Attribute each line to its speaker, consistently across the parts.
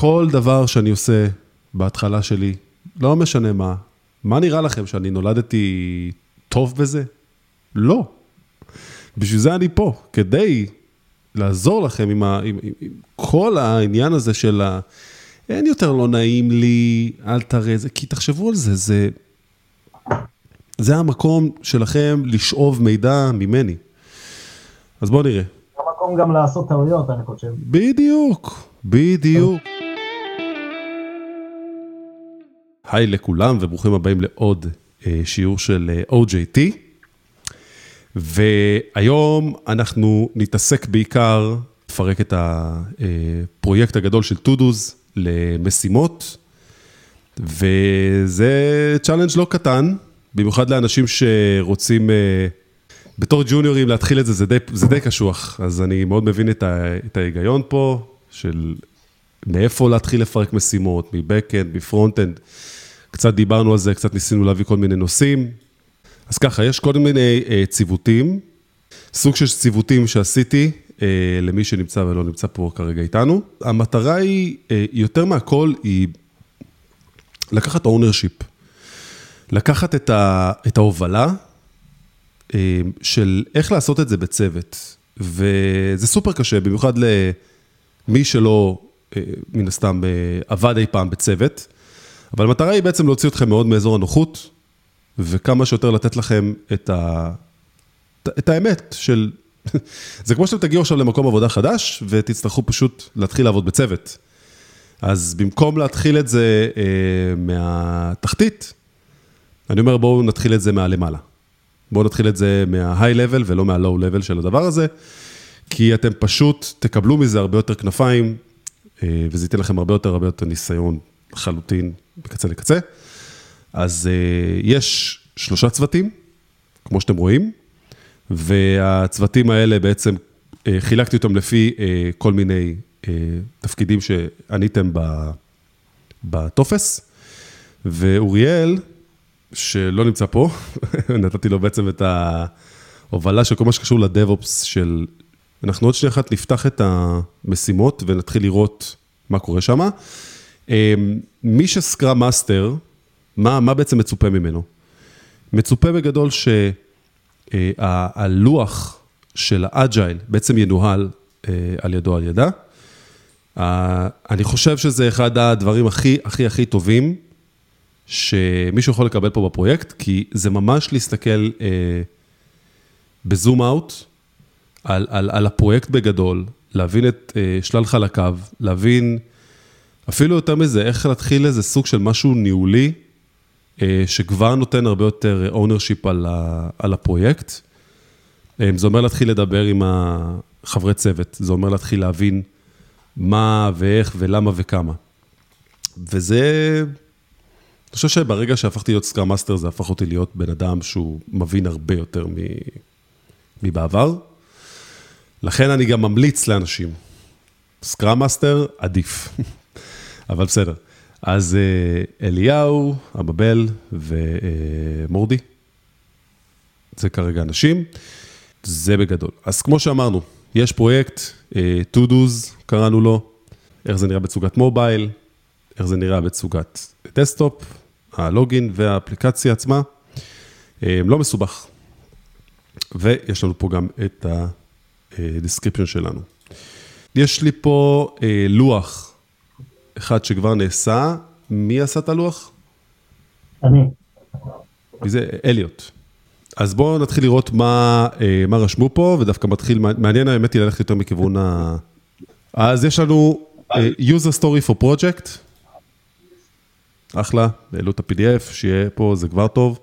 Speaker 1: כל דבר שאני עושה בהתחלה שלי, לא משנה מה, מה נראה לכם, שאני נולדתי טוב בזה? לא. בשביל זה אני פה, כדי לעזור לכם עם, ה, עם, עם, עם כל העניין הזה של ה... אין יותר לא נעים לי, אל תראה זה, כי תחשבו על זה, זה... זה המקום שלכם לשאוב מידע ממני. אז בואו נראה.
Speaker 2: המקום גם לעשות טעויות, אני חושב.
Speaker 1: בדיוק, בדיוק. היי לכולם וברוכים הבאים לעוד אה, שיעור של אה, OJT. והיום אנחנו נתעסק בעיקר, לפרק את הפרויקט הגדול של to-dos למשימות, וזה challenge לא קטן, במיוחד לאנשים שרוצים אה, בתור ג'וניורים להתחיל את זה, זה די, זה די קשוח, אז אני מאוד מבין את, ה, את ההיגיון פה, של מאיפה להתחיל לפרק משימות, מ backend, מ front-end, קצת דיברנו על זה, קצת ניסינו להביא כל מיני נושאים. אז ככה, יש כל מיני אה, ציוותים, סוג של ציוותים שעשיתי אה, למי שנמצא ולא נמצא פה כרגע איתנו. המטרה היא, אה, יותר מהכל, היא לקחת ownership. לקחת את, ה, את ההובלה אה, של איך לעשות את זה בצוות. וזה סופר קשה, במיוחד למי שלא, אה, מן הסתם, אה, עבד אי פעם בצוות. אבל המטרה היא בעצם להוציא אתכם מאוד מאזור הנוחות, וכמה שיותר לתת לכם את, ה... את האמת של... זה כמו שאתם תגיעו עכשיו למקום עבודה חדש, ותצטרכו פשוט להתחיל לעבוד בצוות. אז במקום להתחיל את זה אה, מהתחתית, אני אומר בואו נתחיל את זה מהלמעלה. בואו נתחיל את זה מה-high level ולא מה-low level של הדבר הזה, כי אתם פשוט תקבלו מזה הרבה יותר כנפיים, אה, וזה ייתן לכם הרבה יותר, הרבה יותר ניסיון לחלוטין מקצה לקצה. אז uh, יש שלושה צוותים, כמו שאתם רואים, והצוותים האלה בעצם, uh, חילקתי אותם לפי uh, כל מיני תפקידים שעניתם בטופס, ואוריאל, שלא נמצא פה, נתתי לו בעצם את ההובלה של כל מה שקשור ל DevOps של... אנחנו עוד שנייה אחת נפתח את המשימות ונתחיל לראות מה קורה שם. מי ש Scrum Master, מה, מה בעצם מצופה ממנו? מצופה בגדול שהלוח של ה Agile בעצם ינוהל אה, על ידו על ידה. אני חושב שזה אחד הדברים הכי הכי הכי טובים שמישהו יכול לקבל פה בפרויקט, כי זה ממש להסתכל אה, ב zoom out על, על, על הפרויקט בגדול, להבין את אה, שלל חלקיו, להבין אפילו יותר מזה, איך להתחיל איזה סוג של משהו ניהולי, אה, שכבר נותן הרבה יותר ownership על, ה, על הפרויקט. אה, זה אומר להתחיל לדבר עם החברי צוות, זה אומר להתחיל להבין מה ואיך ולמה וכמה. וזה, אני חושב שברגע שהפכתי להיות Scrum Master, זה הפך אותי להיות בן אדם שהוא מבין הרבה יותר מבעבר. לכן אני גם ממליץ לאנשים, Scrum Master עדיף. אבל בסדר. אז אה, אליהו, אבבל ומורדי, זה כרגע אנשים, זה בגדול. אז כמו שאמרנו, יש פרויקט, אה, to do's קראנו לו, איך זה נראה בתצוגת mobile, איך זה נראה בתצוגת desktop, ה login והאפליקציה עצמה, אה, לא מסובך. ויש לנו פה גם את ה-description שלנו. יש לי פה לוח אחד שכבר נעשה, מי עשה את הלוח?
Speaker 2: אני.
Speaker 1: מי זה? אליוט. אז בואו נתחיל לראות מה, אה, מה רשמו פה, ודווקא מתחיל, מעניין האמת היא ללכת יותר מכיוון ה... אז יש לנו uh, user story for project, אחלה, העלו את ה-PDF, שיהיה פה, זה כבר טוב.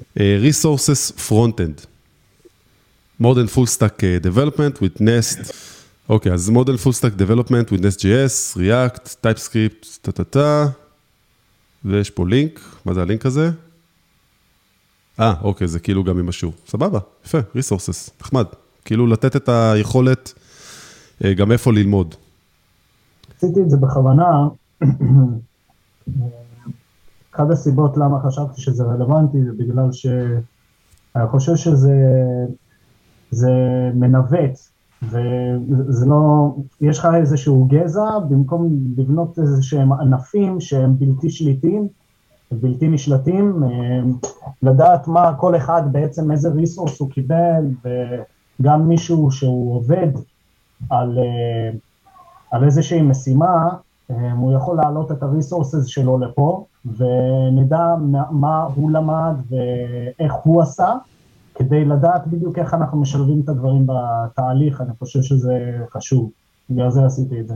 Speaker 1: Uh, resources front-end, modern full stack development with nest. אוקיי, אז modern full stack development with Nest.js, React, TypeScript, טה-טה-טה, ויש פה לינק, מה זה הלינק הזה? אה, אוקיי, זה כאילו גם עם השיעור. סבבה, יפה, resources, נחמד. כאילו לתת את היכולת אה, גם איפה ללמוד.
Speaker 2: עשיתי את זה בכוונה. אחת הסיבות למה חשבתי שזה רלוונטי זה בגלל שאני חושב שזה מנווט וזה לא, יש לך איזשהו גזע, במקום לבנות איזה שהם ענפים שהם בלתי שליטים, בלתי נשלטים, אה, לדעת מה כל אחד בעצם, איזה ריסורס הוא קיבל, וגם מישהו שהוא עובד על, אה, על איזושהי משימה, אה, הוא יכול להעלות את הריסורסס שלו לפה, ונדע מה הוא למד ואיך הוא עשה, כדי לדעת בדיוק איך אנחנו משלבים את הדברים בתהליך, אני חושב שזה חשוב, בגלל זה עשיתי את זה.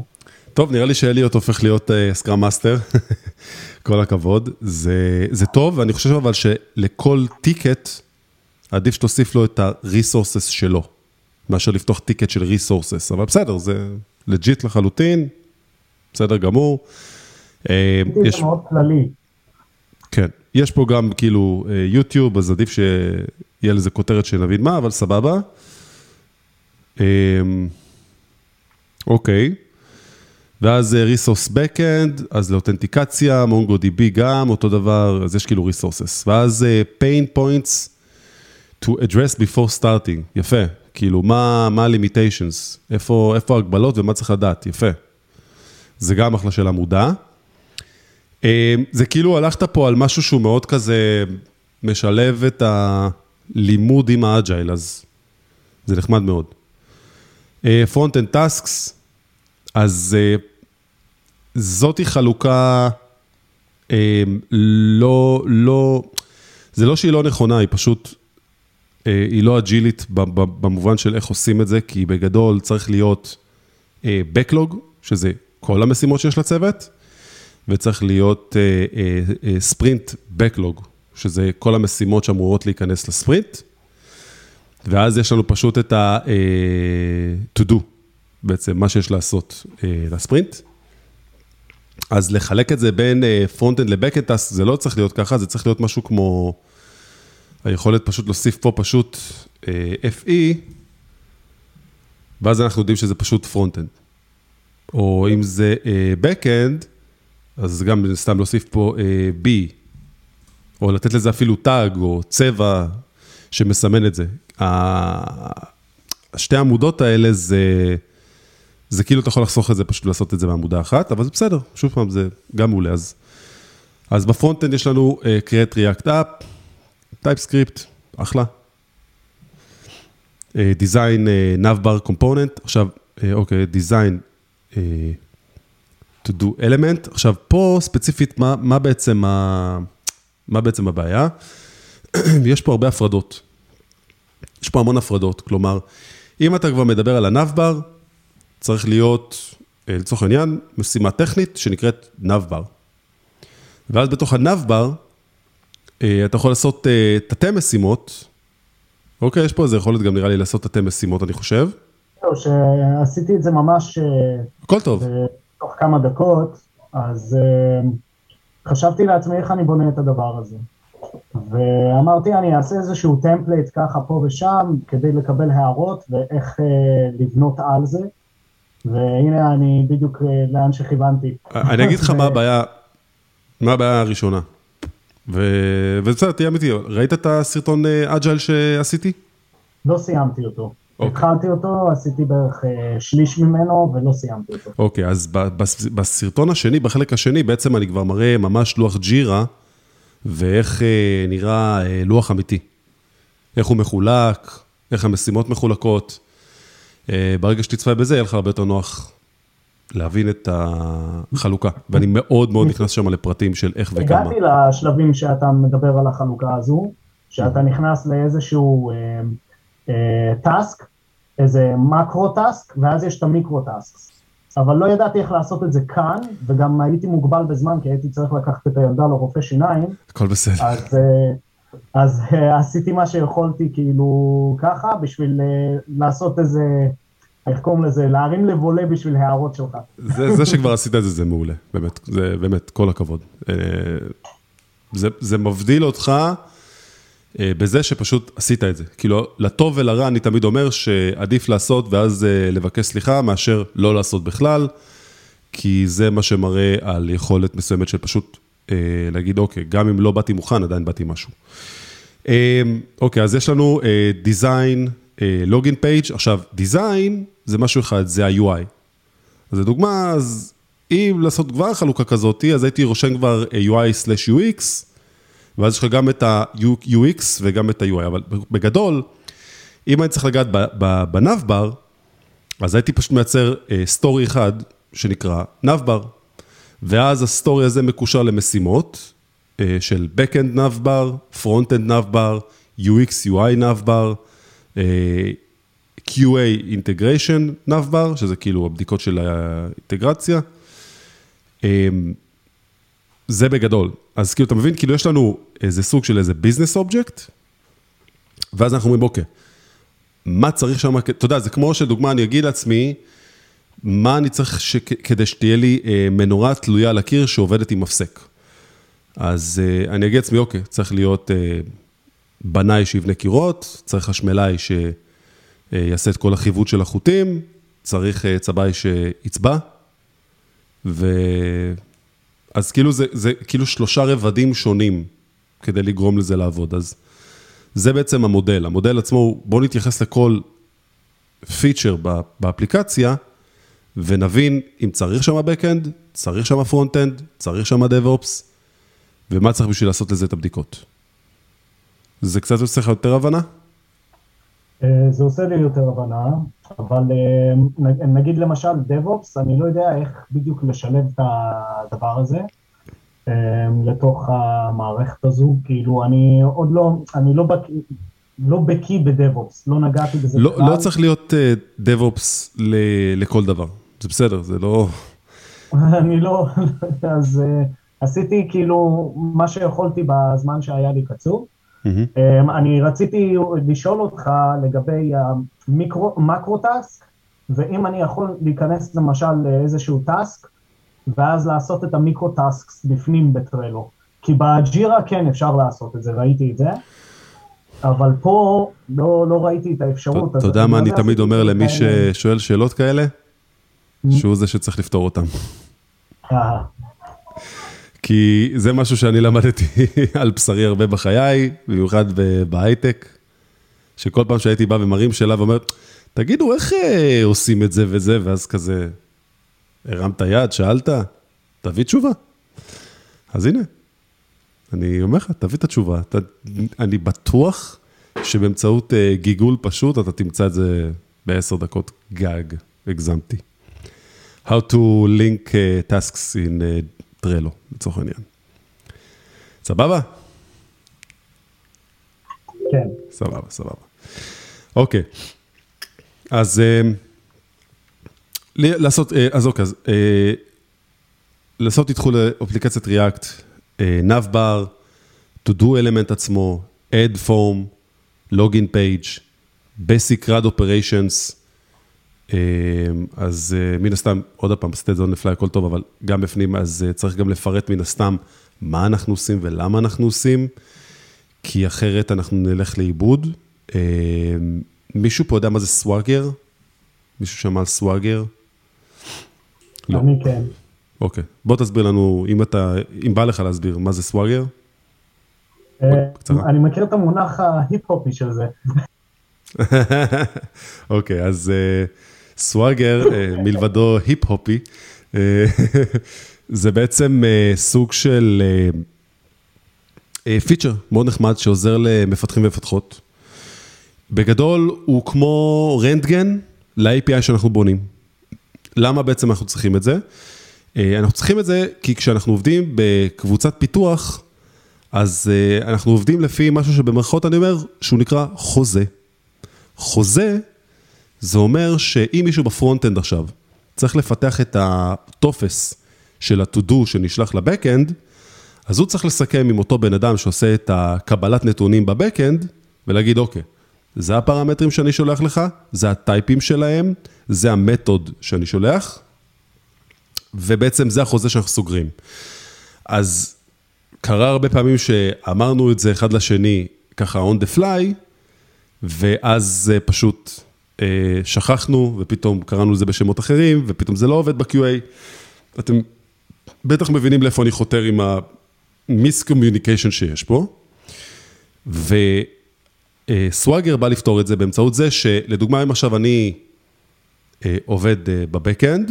Speaker 1: טוב, נראה לי שאליוט הופך להיות Scrum אה, Master, כל הכבוד. זה, זה טוב, ואני חושב אבל שלכל טיקט, עדיף שתוסיף לו את ה-resources שלו, מאשר לפתוח טיקט של resources, אבל בסדר, זה legit לחלוטין, בסדר גמור.
Speaker 2: אה, יש... מאוד כללי.
Speaker 1: כן, יש פה גם כאילו יוטיוב, אה, אז עדיף שיהיה לזה כותרת שנבין מה, אבל סבבה. אה, אוקיי. ואז resource backend, אז לאותנטיקציה, MongoDB גם, אותו דבר, אז יש כאילו resources. ואז pain points to address before starting, יפה. כאילו, מה ה-limitations, איפה ההגבלות ומה צריך לדעת, יפה. זה גם אחלה של עמודה. אמ, זה כאילו הלכת פה על משהו שהוא מאוד כזה משלב את הלימוד עם ה Agile, אז זה נחמד מאוד. front end tasks, אז אה, זאתי חלוקה אמ, לא, לא, זה לא שהיא לא נכונה, היא פשוט, אה, היא לא אג'ילית במובן של איך עושים את זה, כי בגדול צריך להיות אה, Backlog, שזה כל המשימות שיש לצוות, וצריך להיות sprint אה, backlog, אה, שזה כל המשימות שאמורות להיכנס לספרינט, ואז יש לנו פשוט את ה-to אה, do, בעצם מה שיש לעשות אה, ל sprint. אז לחלק את זה בין front-end ל back-end זה לא צריך להיות ככה, זה צריך להיות משהו כמו היכולת פשוט להוסיף פה פשוט אה, FE, ואז אנחנו יודעים שזה פשוט front-end. או אם זה אה, backend, אז גם סתם להוסיף פה אה, B, או לתת לזה אפילו tag או צבע שמסמן את זה. שתי העמודות האלה זה, זה כאילו אתה יכול לחסוך את זה, פשוט לעשות את זה בעמודה אחת, אבל זה בסדר, שוב פעם, זה גם מעולה. אז, אז ב front-end יש לנו אה, create react app, TypeScript, אחלה. Uh, design uh, navbar component, עכשיו, אוקיי, uh, okay, design אה, to do element. עכשיו, פה ספציפית, מה, מה, בעצם, ה, מה בעצם הבעיה? יש פה הרבה הפרדות. יש פה המון הפרדות, כלומר, אם אתה כבר מדבר על הנאבבר, צריך להיות, אה, לצורך העניין, משימה טכנית שנקראת נאבבר. ואז בתוך ה navbar, אה, אתה יכול לעשות תתי משימות, אוקיי, יש פה איזה יכולת גם נראה לי לעשות תתי משימות, אני חושב.
Speaker 2: זהו, שעשיתי את זה ממש...
Speaker 1: הכל טוב.
Speaker 2: תוך כמה דקות, אז אה, חשבתי לעצמי איך אני בונה את הדבר הזה. ואמרתי, אני אעשה איזשהו template ככה פה ושם, כדי לקבל הערות ואיך אה, לבנות על זה. והנה אני בדיוק אה, לאן שכיוונתי.
Speaker 1: אני אגיד לך מה הבעיה, מה הבעיה הראשונה. ובסדר, תהיה אמיתי, ראית את הסרטון אג'ייל שעשיתי?
Speaker 2: לא סיימתי אותו. אוקיי. התחלתי אותו, עשיתי בערך אה, שליש ממנו ולא סיימתי אותו.
Speaker 1: אוקיי, אז בסרטון השני, בחלק השני, בעצם אני כבר מראה ממש לוח ג'ירה, ואיך אה, נראה אה, לוח אמיתי. איך הוא מחולק, איך המשימות מחולקות. ברגע שתצפה בזה, יהיה לך הרבה יותר נוח להבין את החלוקה. ואני מאוד מאוד נכנס שם לפרטים של איך וכמה.
Speaker 2: הגעתי לשלבים שאתה מדבר על החלוקה הזו, שאתה נכנס לאיזשהו... טאסק, איזה מקרו טאסק, ואז יש את המיקרו טאסק. אבל לא ידעתי איך לעשות את זה כאן, וגם הייתי מוגבל בזמן, כי הייתי צריך לקחת את הילדה לרופא שיניים.
Speaker 1: הכל בסדר.
Speaker 2: אז, אה, אז אה, עשיתי מה שיכולתי כאילו ככה, בשביל אה, לעשות איזה, איך קוראים לזה, להרים לבולה בשביל הערות שלך.
Speaker 1: זה, זה שכבר עשית את זה, זה מעולה, באמת, זה באמת, כל הכבוד. זה, זה מבדיל אותך. אה, בזה שפשוט עשית את זה. כאילו, לטוב ולרע אני תמיד אומר שעדיף לעשות ואז אה, לבקש סליחה, מאשר לא לעשות בכלל, כי זה מה שמראה על יכולת מסוימת של פשוט אה, להגיד, אוקיי, גם אם לא באתי מוכן, עדיין באתי משהו. אוקיי, אז יש לנו design login page, עכשיו, design זה משהו אחד, זה ה-UI. אז לדוגמה, אז אם לעשות כבר חלוקה כזאת, אז הייתי רושם כבר UI/UX, ואז יש לך גם את ה-UX וגם את ה-UI, אבל בגדול, אם אני צריך לגעת ב navbar, אז הייתי פשוט מייצר story אחד שנקרא navbar, ואז ה story הזה מקושר למשימות של Backend navbar, Frontend navbar, UX, UI navbar, QA Integration navbar, שזה כאילו הבדיקות של האינטגרציה. זה בגדול. אז כאילו, אתה מבין, כאילו יש לנו איזה סוג של איזה business object, ואז אנחנו אומרים, אוקיי, מה צריך שם, אתה יודע, זה כמו שדוגמה, אני אגיד לעצמי, מה אני צריך ש... כדי שתהיה לי אה, מנורה תלויה על הקיר שעובדת עם מפסק. אז אה, אני אגיד לעצמי, אוקיי, צריך להיות אה, בנאי שיבנה קירות, צריך חשמלאי שיעשה את כל החיווט של החוטים, צריך אה, צבאי שיצבע, ו... אז כאילו זה, זה כאילו שלושה רבדים שונים כדי לגרום לזה לעבוד, אז זה בעצם המודל. המודל עצמו, בואו נתייחס לכל פיצ'ר באפליקציה, ונבין אם צריך שם Backend, צריך שם Frontend, צריך שם DevOps, ומה צריך בשביל לעשות לזה את הבדיקות. זה קצת עושה לך יותר הבנה?
Speaker 2: זה עושה לי יותר הבנה, אבל נגיד למשל DevOps, אני לא יודע איך בדיוק לשלב את הדבר הזה לתוך המערכת הזו, כאילו אני עוד לא, אני לא בקיא, לא בקיא ב-DevOps, לא נגעתי בזה
Speaker 1: לא, בכלל. לא צריך להיות uh, DevOps ל, לכל דבר, זה בסדר, זה לא...
Speaker 2: אני לא, אז uh, עשיתי כאילו מה שיכולתי בזמן שהיה לי קצור. Mm-hmm. אני רציתי לשאול אותך לגבי המקרו-טאסק, ואם אני יכול להיכנס למשל לאיזשהו טאסק, ואז לעשות את המיקרו-טאסקס בפנים בטרלו. כי בג'ירה כן אפשר לעשות את זה, ראיתי את זה, אבל פה לא, לא ראיתי את האפשרות.
Speaker 1: אתה יודע מה אני תמיד אומר למי ששואל שאלות כאלה? שהוא זה שצריך לפתור אותם.
Speaker 2: אה.
Speaker 1: כי זה משהו שאני למדתי על בשרי הרבה בחיי, במיוחד בהייטק, שכל פעם שהייתי בא ומרים שאלה ואומר, תגידו, איך אה, עושים את זה וזה, ואז כזה, הרמת יד, שאלת, תביא תשובה. אז הנה, אני אומר לך, תביא את התשובה. אתה, אני בטוח שבאמצעות uh, גיגול פשוט, אתה תמצא את זה בעשר דקות גג, הגזמתי. How to link uh, tasks in uh, טרלו, לצורך העניין. סבבה?
Speaker 2: כן.
Speaker 1: סבבה, סבבה. אוקיי, אז אה, לעשות, אה, אז אוקיי, אז אה, לעשות איתחול לאפליקציית React, נאבבר, to do element עצמו, add form, login page, basic RAD operations, אז אה, מן הסתם, עוד פעם, state on the fly, הכל טוב, אבל גם בפנים, אז אה, צריך גם לפרט מן הסתם מה אנחנו עושים ולמה אנחנו עושים, כי אחרת אנחנו נלך לאיבוד. אמ, מישהו פה יודע מה זה סוואגר? מישהו שמע על סוואגר?
Speaker 2: לא. אני כן.
Speaker 1: אוקיי, בוא תסביר לנו, אם אתה, אם בא לך להסביר, מה זה סוואגר?
Speaker 2: אה, אני מכיר את המונח ההיפ-הופי של זה.
Speaker 1: אוקיי, אז... סוואגר, אה, מלבדו היפ-הופי, אה, זה בעצם אה, סוג של פיצ'ר מאוד נחמד שעוזר למפתחים ומפתחות. בגדול, הוא כמו רנטגן ל-API שאנחנו בונים. למה בעצם אנחנו צריכים את זה? אנחנו צריכים את זה כי כשאנחנו עובדים בקבוצת פיתוח, אז אנחנו עובדים לפי משהו שבמרכאות אני אומר, שהוא נקרא חוזה. חוזה זה אומר שאם מישהו ב front-end עכשיו צריך לפתח את הטופס של ה-to-do שנשלח ל back-end, אז הוא צריך לסכם עם אותו בן אדם שעושה את הקבלת נתונים ב back-end, ולהגיד, אוקיי, זה הפרמטרים שאני שולח לך, זה הטייפים שלהם, זה המתוד שאני שולח, ובעצם זה החוזה שאנחנו סוגרים. אז קרה הרבה פעמים שאמרנו את זה אחד לשני, ככה on the fly, ואז פשוט שכחנו, ופתאום קראנו לזה בשמות אחרים, ופתאום זה לא עובד ב-QA. אתם בטח מבינים לאיפה אני חותר עם ה-miscommunication שיש פה. סוואגר בא לפתור את זה באמצעות זה שלדוגמה, אם עכשיו אני אה, עובד אה, בבקאנד,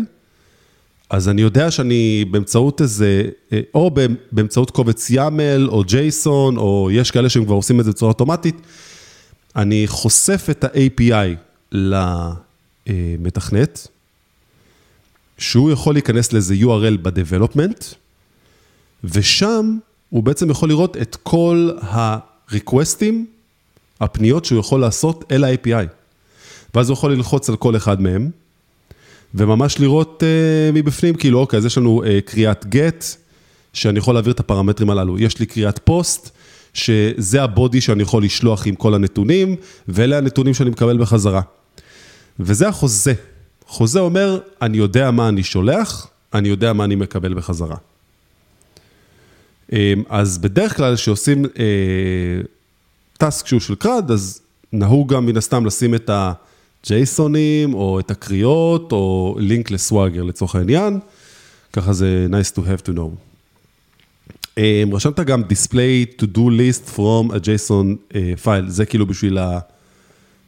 Speaker 1: אז אני יודע שאני באמצעות איזה, אה, או באמצעות קובץ YAML או JSON, או יש כאלה שהם כבר עושים את זה בצורה אוטומטית, אני חושף את ה-API למתכנת, שהוא יכול להיכנס לאיזה URL ב-Development, ושם הוא בעצם יכול לראות את כל ה-requestים, הפניות שהוא יכול לעשות אל ה-API. ואז הוא יכול ללחוץ על כל אחד מהם, וממש לראות uh, מבפנים, כאילו, אוקיי, אז יש לנו uh, קריאת גט, שאני יכול להעביר את הפרמטרים הללו. יש לי קריאת פוסט, שזה הבודי שאני יכול לשלוח עם כל הנתונים, ואלה הנתונים שאני מקבל בחזרה. וזה החוזה. חוזה אומר, אני יודע מה אני שולח, אני יודע מה אני מקבל בחזרה. אמ, אז בדרך כלל כשעושים טאסק אה, שהוא של קראד, אז נהוג גם מן הסתם לשים את הג'ייסונים, או את הקריאות, או לינק לסוואגר לצורך העניין, ככה זה nice to have to know. אמ, רשמת גם display to do list from a JSON אה, file, זה כאילו בשביל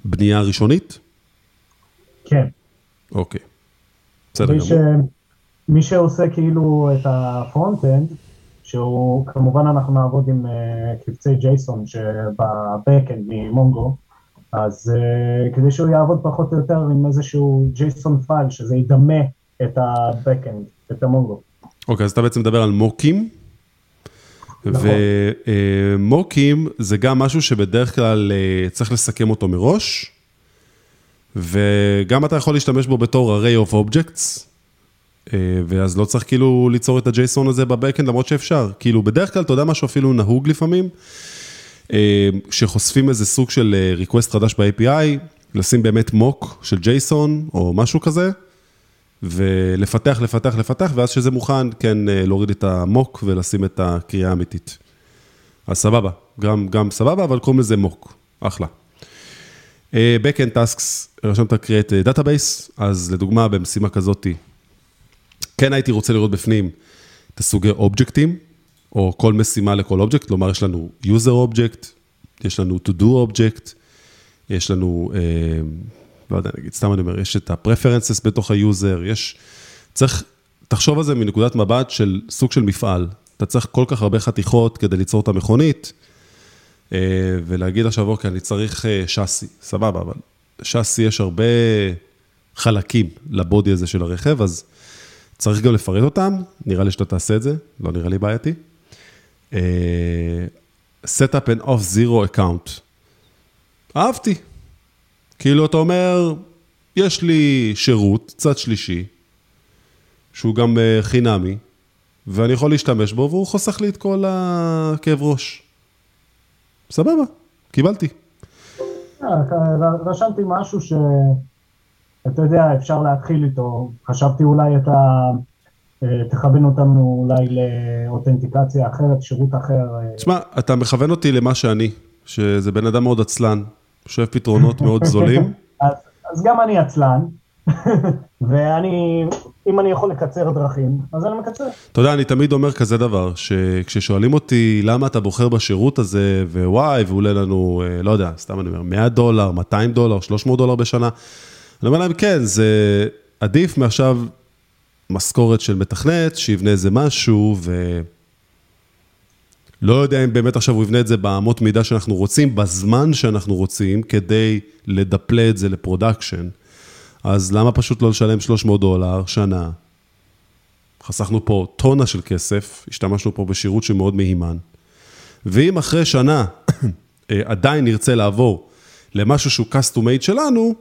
Speaker 1: הבנייה הראשונית?
Speaker 2: כן.
Speaker 1: אוקיי, בסדר גמור.
Speaker 2: מי שעושה כאילו את ה front-end, שהוא, כמובן אנחנו נעבוד עם אה, קבצי JSON שב backend ממונגו, אז אה, כדי שהוא יעבוד פחות או יותר עם איזשהו JSON file, שזה ידמה את ה backend, את המונגו.
Speaker 1: אוקיי, אז אתה בעצם מדבר על מוקים. נכון. זה גם משהו שבדרך כלל uh, צריך לסכם אותו מראש, וגם אתה יכול להשתמש בו בתור array of objects, אה, ואז לא צריך כאילו ליצור את הג'ייסון הזה בבקאנד, למרות שאפשר. כאילו, בדרך כלל, אתה יודע משהו אפילו נהוג לפעמים, אה, שחושפים איזה סוג של אה, request חדש ב-API, לשים באמת מוק של ג'ייסון או משהו כזה, ולפתח, לפתח, לפתח, ואז שזה מוכן, כן, להוריד את המוק ולשים את הקריאה האמיתית. אז סבבה, גם, גם סבבה, אבל קוראים לזה מוק, אחלה. Backend tasks, רשמת create database, אז לדוגמה במשימה כזאתי, כן הייתי רוצה לראות בפנים את הסוגי אובייקטים, או כל משימה לכל אובייקט, כלומר יש לנו user object, יש לנו to do object, יש לנו, אה, לא יודע, נגיד, סתם אני אומר, יש את ה-preferences בתוך ה-user, יש, צריך, תחשוב על זה מנקודת מבט של סוג של מפעל. אתה צריך כל כך הרבה חתיכות כדי ליצור את המכונית, אה, ולהגיד עכשיו, אוקיי, אני צריך אה, שאסי, סבבה, אבל שאסי יש הרבה חלקים לבודי הזה של הרכב, אז צריך גם לפרט אותם, נראה לי שאתה תעשה את זה, לא נראה לי בעייתי. Uh, set up an off zero account. אהבתי. כאילו, אתה אומר, יש לי שירות, צד שלישי, שהוא גם uh, חינמי, ואני יכול להשתמש בו, והוא חוסך לי את כל הכאב ראש. סבבה, קיבלתי.
Speaker 2: אה, רשמתי משהו ש... אתה יודע, אפשר להתחיל איתו. חשבתי אולי אתה אה, תכוון אותנו אולי לאותנטיקציה אחרת, שירות אחר.
Speaker 1: אה. תשמע, אתה מכוון אותי למה שאני, שזה בן אדם מאוד עצלן, שואף פתרונות מאוד זולים.
Speaker 2: אז, אז גם אני עצלן, ואני, אם אני יכול לקצר דרכים, אז אני מקצר.
Speaker 1: אתה יודע, אני תמיד אומר כזה דבר, שכששואלים אותי למה אתה בוחר בשירות הזה, ווואי, ועולה לנו, אה, לא יודע, סתם אני אומר, 100 דולר, 200 דולר, 300 דולר בשנה, אני אומר להם, כן, זה עדיף מעכשיו משכורת של מתכנת, שיבנה איזה משהו, ו... לא יודע אם באמת עכשיו הוא יבנה את זה באמות מידה שאנחנו רוצים, בזמן שאנחנו רוצים, כדי לדפלה את זה ל production. אז למה פשוט לא לשלם 300 דולר, שנה? חסכנו פה טונה של כסף, השתמשנו פה בשירות שמאוד מהימן. ואם אחרי שנה אה, עדיין נרצה לעבור למשהו שהוא custom made שלנו,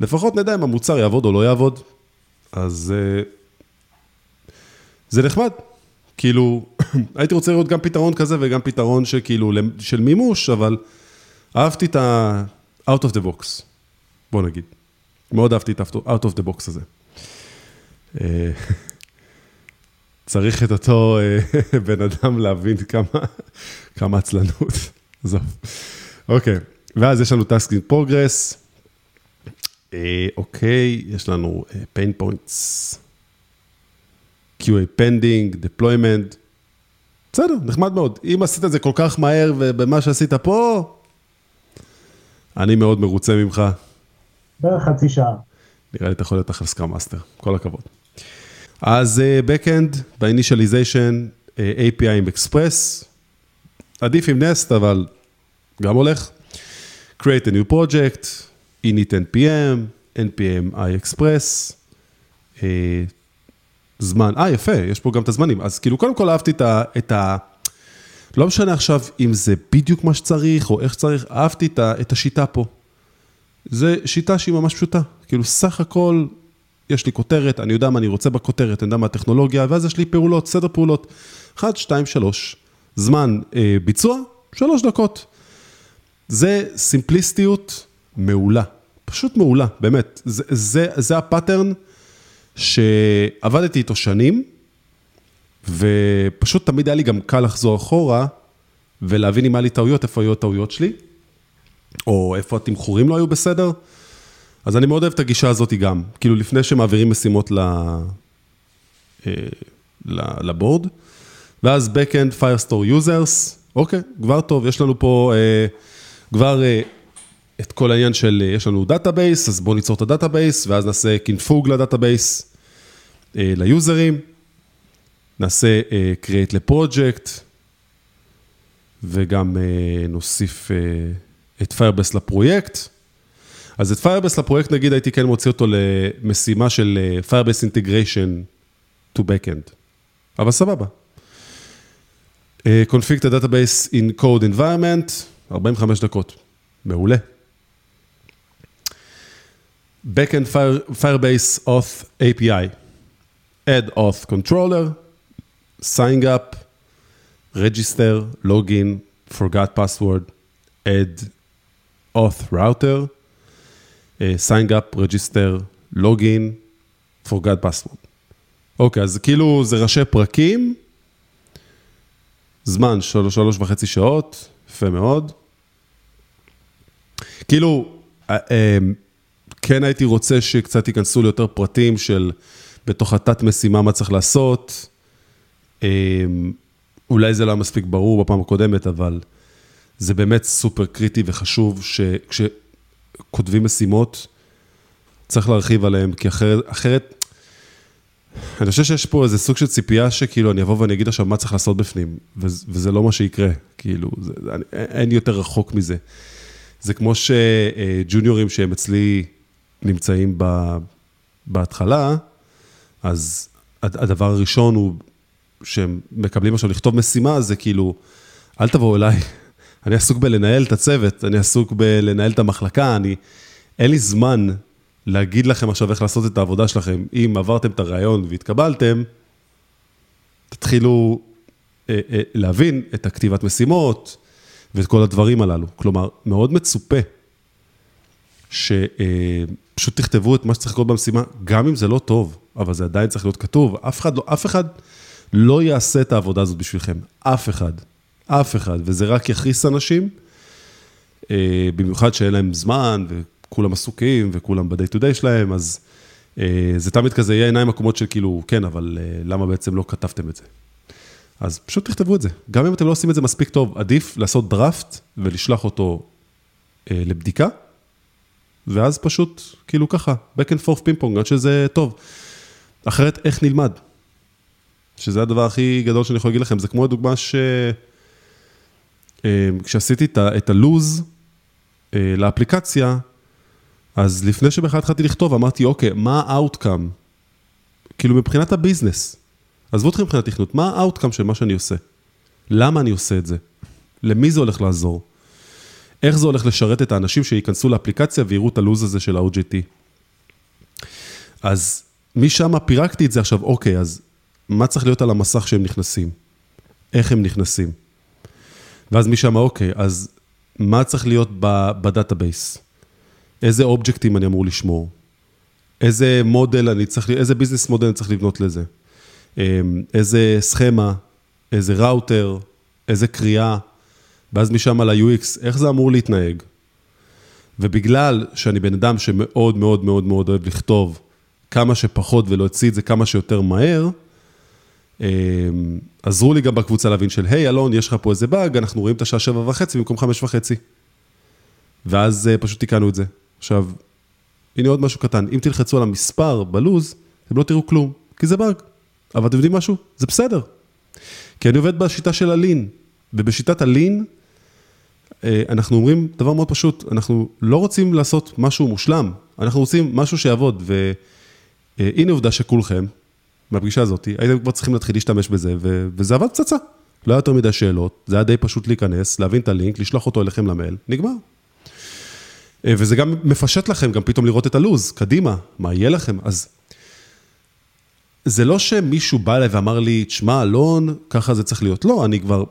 Speaker 1: לפחות נדע אם המוצר יעבוד או לא יעבוד. אז אה, זה נחמד. כאילו, הייתי רוצה לראות גם פתרון כזה וגם פתרון שכאילו, של מימוש, אבל אהבתי את ה-out of the box, בוא נגיד. מאוד אהבתי את ה-out of the box הזה. אה, צריך את אותו אה, בן אדם להבין כמה, כמה עצלנות. אוקיי, ואז יש לנו task in progress. אה, אוקיי, יש לנו pain points, QA pending, deployment. בסדר, נחמד מאוד. אם עשית את זה כל כך מהר ובמה שעשית פה, אני מאוד מרוצה ממך.
Speaker 2: בערך חצי שעה.
Speaker 1: נראה לי אתה יכול להיות אחלה scrum master, כל הכבוד. אז Backend, ב initialization, API עם אקספרס, עדיף עם Nest, אבל גם הולך. create a new project, init npm, npm i Express, אה, זמן, אה יפה, יש פה גם את הזמנים, אז כאילו קודם כל אהבתי את ה... את ה לא משנה עכשיו אם זה בדיוק מה שצריך או איך שצריך, אהבתי את, ה, את השיטה פה. זו שיטה שהיא ממש פשוטה, כאילו סך הכל יש לי כותרת, אני יודע מה אני רוצה בכותרת, אני יודע מה הטכנולוגיה, ואז יש לי פעולות, סדר פעולות. 1, 2, 3, זמן אה, ביצוע, 3 דקות. זה סימפליסטיות מעולה, פשוט מעולה, באמת. זה, זה, זה הפאטרן שעבדתי איתו שנים, ופשוט תמיד היה לי גם קל לחזור אחורה ולהבין אם היה לי טעויות, איפה היו הטעויות שלי, או איפה התמחורים לא היו בסדר. אז אני מאוד אוהב את הגישה הזאת גם, כאילו לפני שמעבירים משימות ל... אה, לבורד, ואז Backend Firestore Users, אוקיי, כבר טוב, יש לנו פה אה, כבר אה, את כל העניין של, יש לנו database, אז בואו ניצור את ה database, ואז נעשה קינפוג ל database ליוזרים, נעשה create לפרויקט, וגם נוסיף את Firebase לפרויקט. אז את Firebase לפרויקט נגיד הייתי כן מוציא אותו למשימה של אה, Firebase Integration to Backend, אבל סבבה. Uh, config the database in code environment, 45 דקות, מעולה. Backend Fire, Firebase Auth API, add auth controller, sign up, register, login, forgot password, add auth router, sign up, register, login, forgot password. אוקיי, אז כאילו זה ראשי פרקים, זמן שלוש, שלוש וחצי שעות, יפה מאוד. כאילו, אה, אה, כן הייתי רוצה שקצת ייכנסו ליותר פרטים של בתוך התת משימה מה צריך לעשות. אה, אולי זה לא היה מספיק ברור בפעם הקודמת, אבל זה באמת סופר קריטי וחשוב שכש... כותבים משימות, צריך להרחיב עליהם, כי אחרת, אחרת, אני חושב שיש פה איזה סוג של ציפייה שכאילו אני אבוא ואני אגיד עכשיו מה צריך לעשות בפנים, וזה לא מה שיקרה, כאילו, זה, אני, אין יותר רחוק מזה. זה כמו שג'וניורים שהם אצלי נמצאים ב, בהתחלה, אז הדבר הראשון הוא שהם מקבלים עכשיו לכתוב משימה, זה כאילו, אל תבואו אליי, אני עסוק בלנהל את הצוות, אני עסוק בלנהל את המחלקה, אני, אין לי זמן להגיד לכם עכשיו איך לעשות את העבודה שלכם. אם עברתם את הרעיון והתקבלתם, תתחילו אה, אה, להבין את הכתיבת משימות ואת כל הדברים הללו. כלומר, מאוד מצופה שפשוט אה, תכתבו את מה שצריך לקרות במשימה, גם אם זה לא טוב, אבל זה עדיין צריך להיות כתוב. אף אחד לא, אף אחד לא יעשה את העבודה הזאת בשבילכם, אף אחד. אף אחד, וזה רק יכעיס אנשים, אה, במיוחד שאין להם זמן, וכולם עסוקים, וכולם ב-day to day שלהם, אז אה, זה תמיד כזה יהיה עיניים עקומות של כאילו, כן, אבל אה, למה בעצם לא כתבתם את זה? אז פשוט תכתבו את זה. גם אם אתם לא עושים את זה מספיק טוב, עדיף לעשות דראפט ולשלוח אותו לבדיקה, ואז פשוט, כאילו ככה, back and forth פינג פונג, עד שזה טוב. אחרת, איך נלמד? שזה הדבר הכי גדול שאני יכול להגיד לכם, זה כמו הדוגמה ש... אה, כשעשיתי את הלוז אה, לאפליקציה, אז לפני שבכלל התחלתי לכתוב, אמרתי, אוקיי, מה ה-outcome? כאילו מבחינת הביזנס, עזבו אתכם מבחינת תכנות, מה ה-outcome של מה שאני עושה? למה אני עושה את זה? למי זה הולך לעזור? איך זה הולך לשרת את האנשים שייכנסו לאפליקציה ויראו את הלוז הזה של ה-OGT? אז משם פירקתי את זה עכשיו, אוקיי, אז מה צריך להיות על המסך שהם נכנסים? איך הם נכנסים? ואז משם, אוקיי, אז מה צריך להיות ב database? איזה אובייקטים אני אמור לשמור? איזה מודל אני צריך, איזה business model אני צריך לבנות לזה? אמ, איזה סכמה, איזה ראוטר, איזה קריאה, ואז משם על ה-UX, איך זה אמור להתנהג? ובגלל שאני בן אדם שמאוד מאוד מאוד מאוד אוהב לכתוב כמה שפחות ולהוציא את זה כמה שיותר מהר, אמ, עזרו לי גם בקבוצה להבין של, היי, אלון, יש לך פה איזה באג, אנחנו רואים את השעה שבע וחצי במקום חמש וחצי. ואז אה, פשוט תיקנו את זה. עכשיו, הנה עוד משהו קטן, אם תלחצו על המספר בלוז, אתם לא תראו כלום, כי זה באג. אבל אתם יודעים משהו? זה בסדר. כי אני עובד בשיטה של הלין, ובשיטת הלין, אה, אנחנו אומרים דבר מאוד פשוט, אנחנו לא רוצים לעשות משהו מושלם, אנחנו רוצים משהו שיעבוד, והנה עובדה שכולכם, מהפגישה הזאת, הייתם כבר צריכים להתחיל להשתמש בזה, ו... וזה עבד פצצה. לא היה יותר מדי שאלות, זה היה די פשוט להיכנס, להבין את הלינק, לשלוח אותו אליכם למייל, נגמר. אה, וזה גם מפשט לכם, גם פתאום לראות את הלו"ז, קדימה, מה יהיה לכם, אז... זה לא שמישהו בא אליי ואמר לי, תשמע, אלון, ככה זה צריך להיות. לא, אני כבר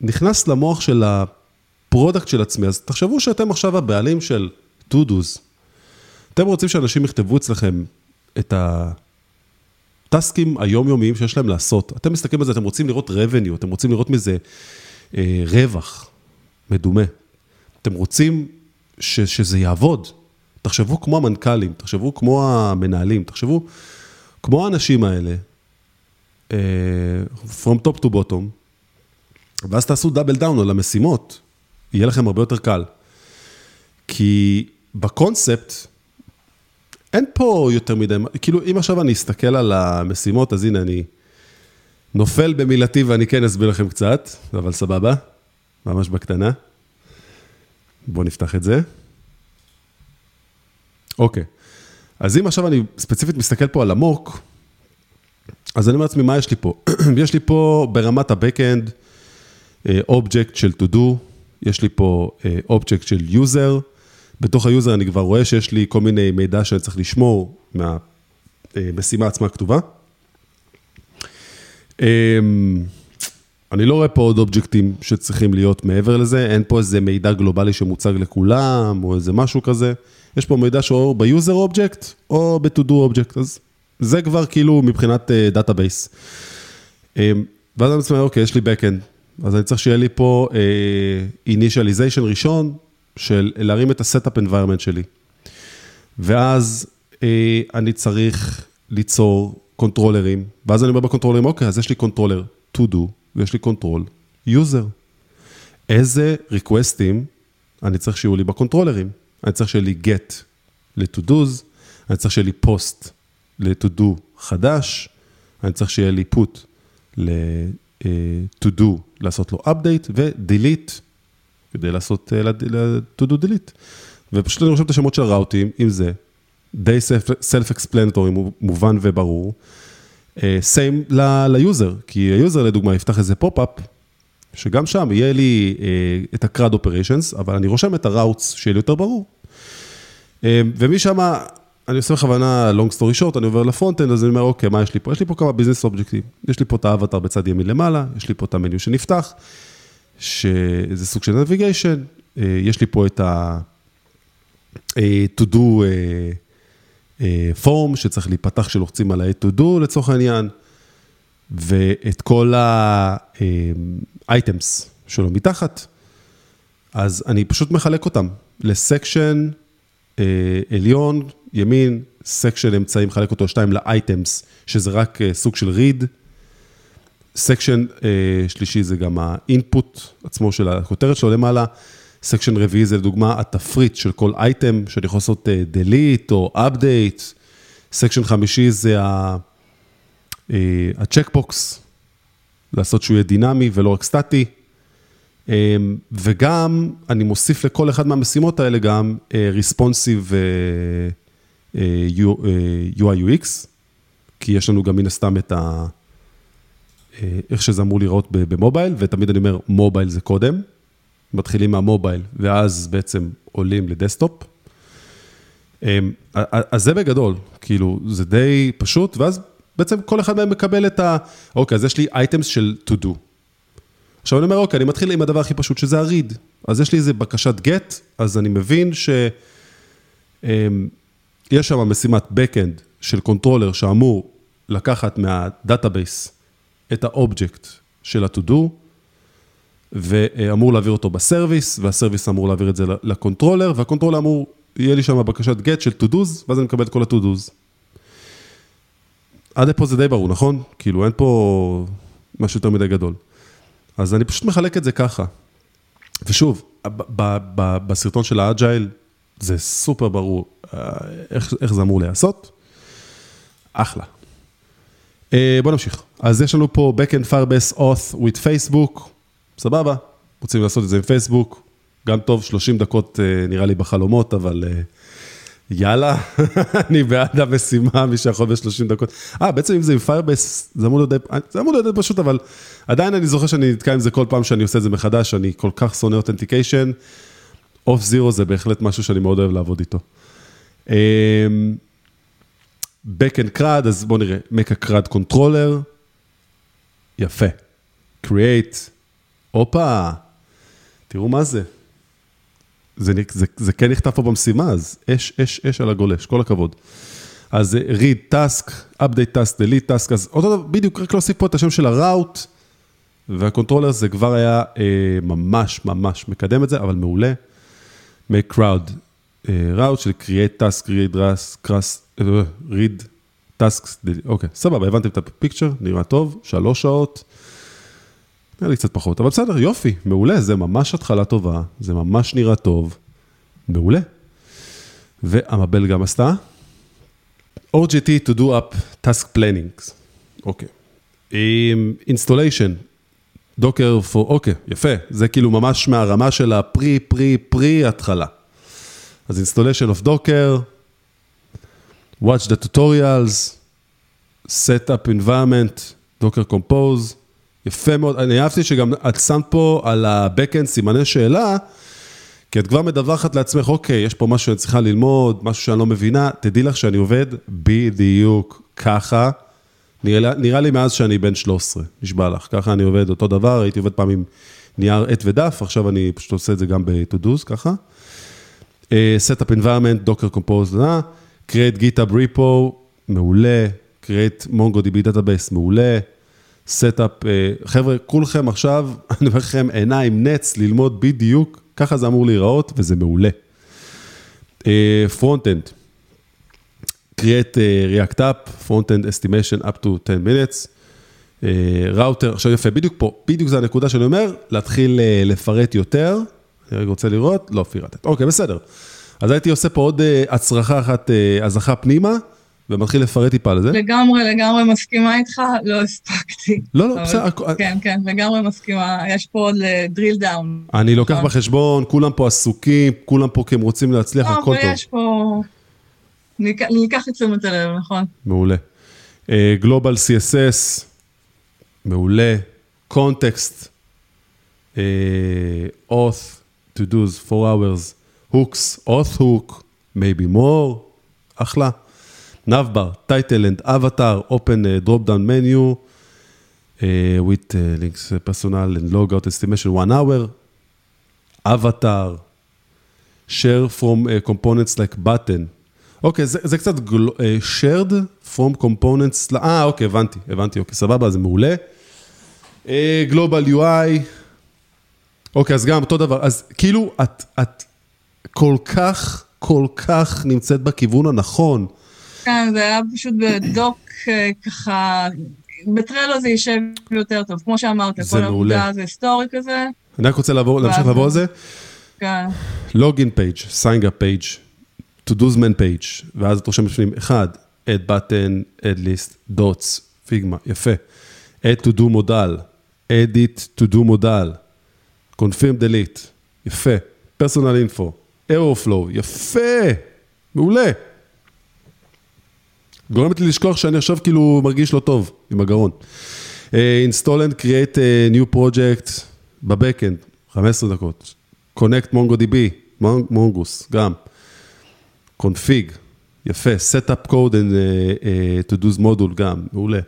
Speaker 1: נכנס למוח של ה product של עצמי, אז תחשבו שאתם עכשיו הבעלים של to-dos. אתם רוצים שאנשים יכתבו אצלכם את הטסקים היומיומיים שיש להם לעשות. אתם מסתכלים על זה, אתם רוצים לראות revenue, אתם רוצים לראות מזה אה, רווח מדומה. אתם רוצים ש, שזה יעבוד. תחשבו כמו המנכ"לים, תחשבו כמו המנהלים, תחשבו כמו האנשים האלה, uh, From top to bottom, ואז תעשו דאבל דאון על המשימות, יהיה לכם הרבה יותר קל. כי בקונספט, אין פה יותר מדי, כאילו אם עכשיו אני אסתכל על המשימות, אז הנה אני נופל במילתי ואני כן אסביר לכם קצת, אבל סבבה, ממש בקטנה. בואו נפתח את זה. אוקיי, אז אם עכשיו אני ספציפית מסתכל פה על עמוק, אז אני אומר לעצמי, מה יש לי פה? יש לי פה ברמת ה-Backend, אובייקט של to do, יש לי פה אובייקט של user, בתוך ה user אני כבר רואה שיש לי כל מיני מידע שאני צריך לשמור מהמשימה עצמה הכתובה. אני לא רואה פה עוד אובייקטים שצריכים להיות מעבר לזה, אין פה איזה מידע גלובלי שמוצג לכולם, או איזה משהו כזה. יש פה מידע שהוא ב user object, או ב-to-do אז זה כבר כאילו מבחינת database. אה, ואז אני אומר, אוקיי, יש לי backend, אז אני צריך שיהיה לי פה אה, initialization ראשון, של להרים את ה-setup environment שלי. ואז אה, אני צריך ליצור קונטרולרים, ואז אני אומר בקונטרולרים, אוקיי, אז יש לי controller to do, ויש לי controller user. איזה ריקווסטים אני צריך שיהיו לי בקונטרולרים? אני צריך שיהיה לי get ל-to-dos, אני צריך שיהיה לי post ל-to-do חדש, אני צריך שיהיה לי put ל-to-do, לעשות לו update, ו-delete, כדי לעשות ל-to-do delete. ופשוט אני רושם את השמות של הראוטים, אם זה די self-explanatory, מובן וברור. same ל user, כי ה user לדוגמה יפתח איזה pop-up, שגם שם יהיה לי את ה-CRUD operations, אבל אני רושם את ה routes שיהיה לי יותר ברור. ומשם, אני עושה בכוונה long story short, אני עובר ל front-end, אז אני אומר, אוקיי, מה יש לי פה? יש לי פה כמה business אובייקטים. יש לי פה את האבטר בצד ימין למעלה, יש לי פה את ה menu שנפתח, שזה סוג של navigation, יש לי פה את ה- to do form שצריך להיפתח כשלוחצים על ה-to do לצורך העניין, ואת כל ה-items שלו מתחת, אז אני פשוט מחלק אותם ל section, עליון, ימין, section אמצעי, מחלק אותו שתיים ל items, שזה רק סוג של read. section שלישי זה גם ה input עצמו של הכותרת שלו למעלה. section רביעי זה לדוגמה התפריט של כל אייטם, שאני יכול לעשות delete או update. section חמישי זה ה checkbox, לעשות שהוא יהיה דינמי ולא רק סטטי. וגם אני מוסיף לכל אחד מהמשימות האלה גם responsive UI UX, כי יש לנו גם מן הסתם את ה... איך שזה אמור לראות ב mobile, ותמיד אני אומר, mobile זה קודם. מתחילים מה mobile, ואז בעצם עולים ל desktop. אז זה בגדול, כאילו, זה די פשוט, ואז בעצם כל אחד מהם מקבל את ה... אוקיי, אז יש לי items של to do. עכשיו אני אומר, אוקיי, אני מתחיל עם הדבר הכי פשוט, שזה ה-read. אז יש לי איזה בקשת get, אז אני מבין שיש שם משימת backend של controller שאמור לקחת מה database את האובייקט של ה-to do, ואמור להעביר אותו ב service, וה service אמור להעביר את זה ל controller, וה controller אמור, יהיה לי שם בקשת get של to do's, ואז אני מקבל את כל ה-to do's. עד פה זה די ברור, נכון? כאילו אין פה משהו יותר מדי גדול. אז אני פשוט מחלק את זה ככה. ושוב, בסרטון של ה agile, זה סופר ברור אה, איך, איך זה אמור להיעשות. אחלה. אה, בוא נמשיך. אז יש לנו פה Backend Firebase Auth with Facebook, סבבה, רוצים לעשות את זה עם פייסבוק, גם טוב, 30 דקות אה, נראה לי בחלומות, אבל אה, יאללה, אני בעד המשימה, מי שיכול ב-30 דקות. אה, בעצם אם זה עם Firebase, זה אמור להיות די, זה אמור להיות די פשוט, אבל עדיין אני זוכר שאני נתקע עם זה כל פעם שאני עושה את זה מחדש, אני כל כך שונא אותנטיקיישן. אוף זירו זה בהחלט משהו שאני מאוד אוהב לעבוד איתו. אמ, Backend CRUD, אז בואו נראה, Make a CRUD controller, יפה. Create, הופה, תראו מה זה. זה, זה, זה כן נכתב פה במשימה, אז אש, אש, אש על הגולש, כל הכבוד. אז זה read task, update task, delete task, אז אותו דבר, בדיוק, רק להוסיף פה את השם של ה route, וה controller זה כבר היה אה, ממש ממש מקדם את זה, אבל מעולה. make CRUD אה, route של create task, read task, אה, read tasks, delete, אוקיי, סבבה, הבנתם את ה picture, נראה טוב, שלוש שעות. נראה לי קצת פחות, אבל בסדר, יופי, מעולה, זה ממש התחלה טובה, זה ממש נראה טוב, מעולה. והמבל גם עשתה. OGT to do up task planning, אוקיי. עם installation, דוקר for, אוקיי, יפה, זה כאילו ממש מהרמה של הפרי, פרי, פרי התחלה. אז installation of docker, watch the tutorials, set up environment, docker compose, יפה מאוד, אני אהבתי שגם את שמת פה על ה-Backend סימני שאלה, כי את כבר מדווחת לעצמך, אוקיי, יש פה משהו שאני צריכה ללמוד, משהו שאני לא מבינה, תדעי לך שאני עובד בדיוק ככה, נראה, נראה לי מאז שאני בן 13, נשבע לך, ככה אני עובד אותו דבר, הייתי עובד פעם עם נייר עט ודף, עכשיו אני פשוט עושה את זה גם ב-to-dos, ככה. Uh, Setup environment, Docker Compose, uh, create GitHub repo, מעולה, create MongoDB database, מעולה, Setup, uh, חבר'ה, כולכם עכשיו, אני אומר לכם, עיניים, נץ, ללמוד בדיוק, ככה זה אמור להיראות, וזה מעולה. Front-end, create uh, React App, Front-end estimation up to 10 minutes. ראוטר, עכשיו יפה, בדיוק פה, בדיוק זה הנקודה שאני אומר, להתחיל לפרט יותר. אני רגע רוצה לראות, לא פירטת. אוקיי, בסדר. אז הייתי עושה פה עוד uh, הצרחה אחת, uh, הזכה פנימה, ומתחיל לפרט טיפה על זה.
Speaker 3: לגמרי, לגמרי מסכימה איתך, לא הספקתי.
Speaker 1: לא, לא, בסדר.
Speaker 3: כן, כן, לגמרי מסכימה, יש פה עוד drill down.
Speaker 1: אני לוקח. בחשבון, כולם פה עסוקים, כולם פה כי הם רוצים להצליח,
Speaker 3: לא,
Speaker 1: הכל
Speaker 3: אבל
Speaker 1: טוב.
Speaker 3: יש פה... ניקח- ניקח את תשומת הלב, נכון.
Speaker 1: מעולה. גלובל CSS, מעולה. קונטקסט, auth, to do's, 4 hours, hooks, auth hook, maybe more, אחלה. avatar, open uh, drop down menu, uh, with uh, links uh, personal and logout estimation one hour, avatar, share from uh, components like button. אוקיי, זה, זה קצת גל... uh, shared from components, אה, אוקיי, הבנתי, הבנתי, אוקיי, סבבה, זה מעולה. Uh, Global UI, אוקיי, אז גם אותו דבר, אז כאילו, את, את כל כך, כל כך נמצאת בכיוון הנכון.
Speaker 3: כן, זה היה פשוט בדוק אה, ככה, בטרלו זה יישב יותר טוב, כמו שאמרת,
Speaker 1: זה
Speaker 3: כל. העבודה זה היסטורי כזה,
Speaker 1: אני רק רוצה לעבור, להמשיך לעבור על זה.
Speaker 3: כן.
Speaker 1: page, sign up page, to do's man page, ואז את רושמת בפנים, אחד, add button, add list, dots, פיגמה, יפה. add to do מודל, edit to do מודל, confirm delete, יפה. personal info, error flow, יפה, מעולה. גורמת לי לשכוח שאני עכשיו כאילו מרגיש לא טוב עם הגרון. Uh, install and create a new project בבקאנד, 15 דקות. connect MongoDB, Mon- מונגוס, גם. config, יפה. setup code and uh, uh, to do's module, גם, מעולה.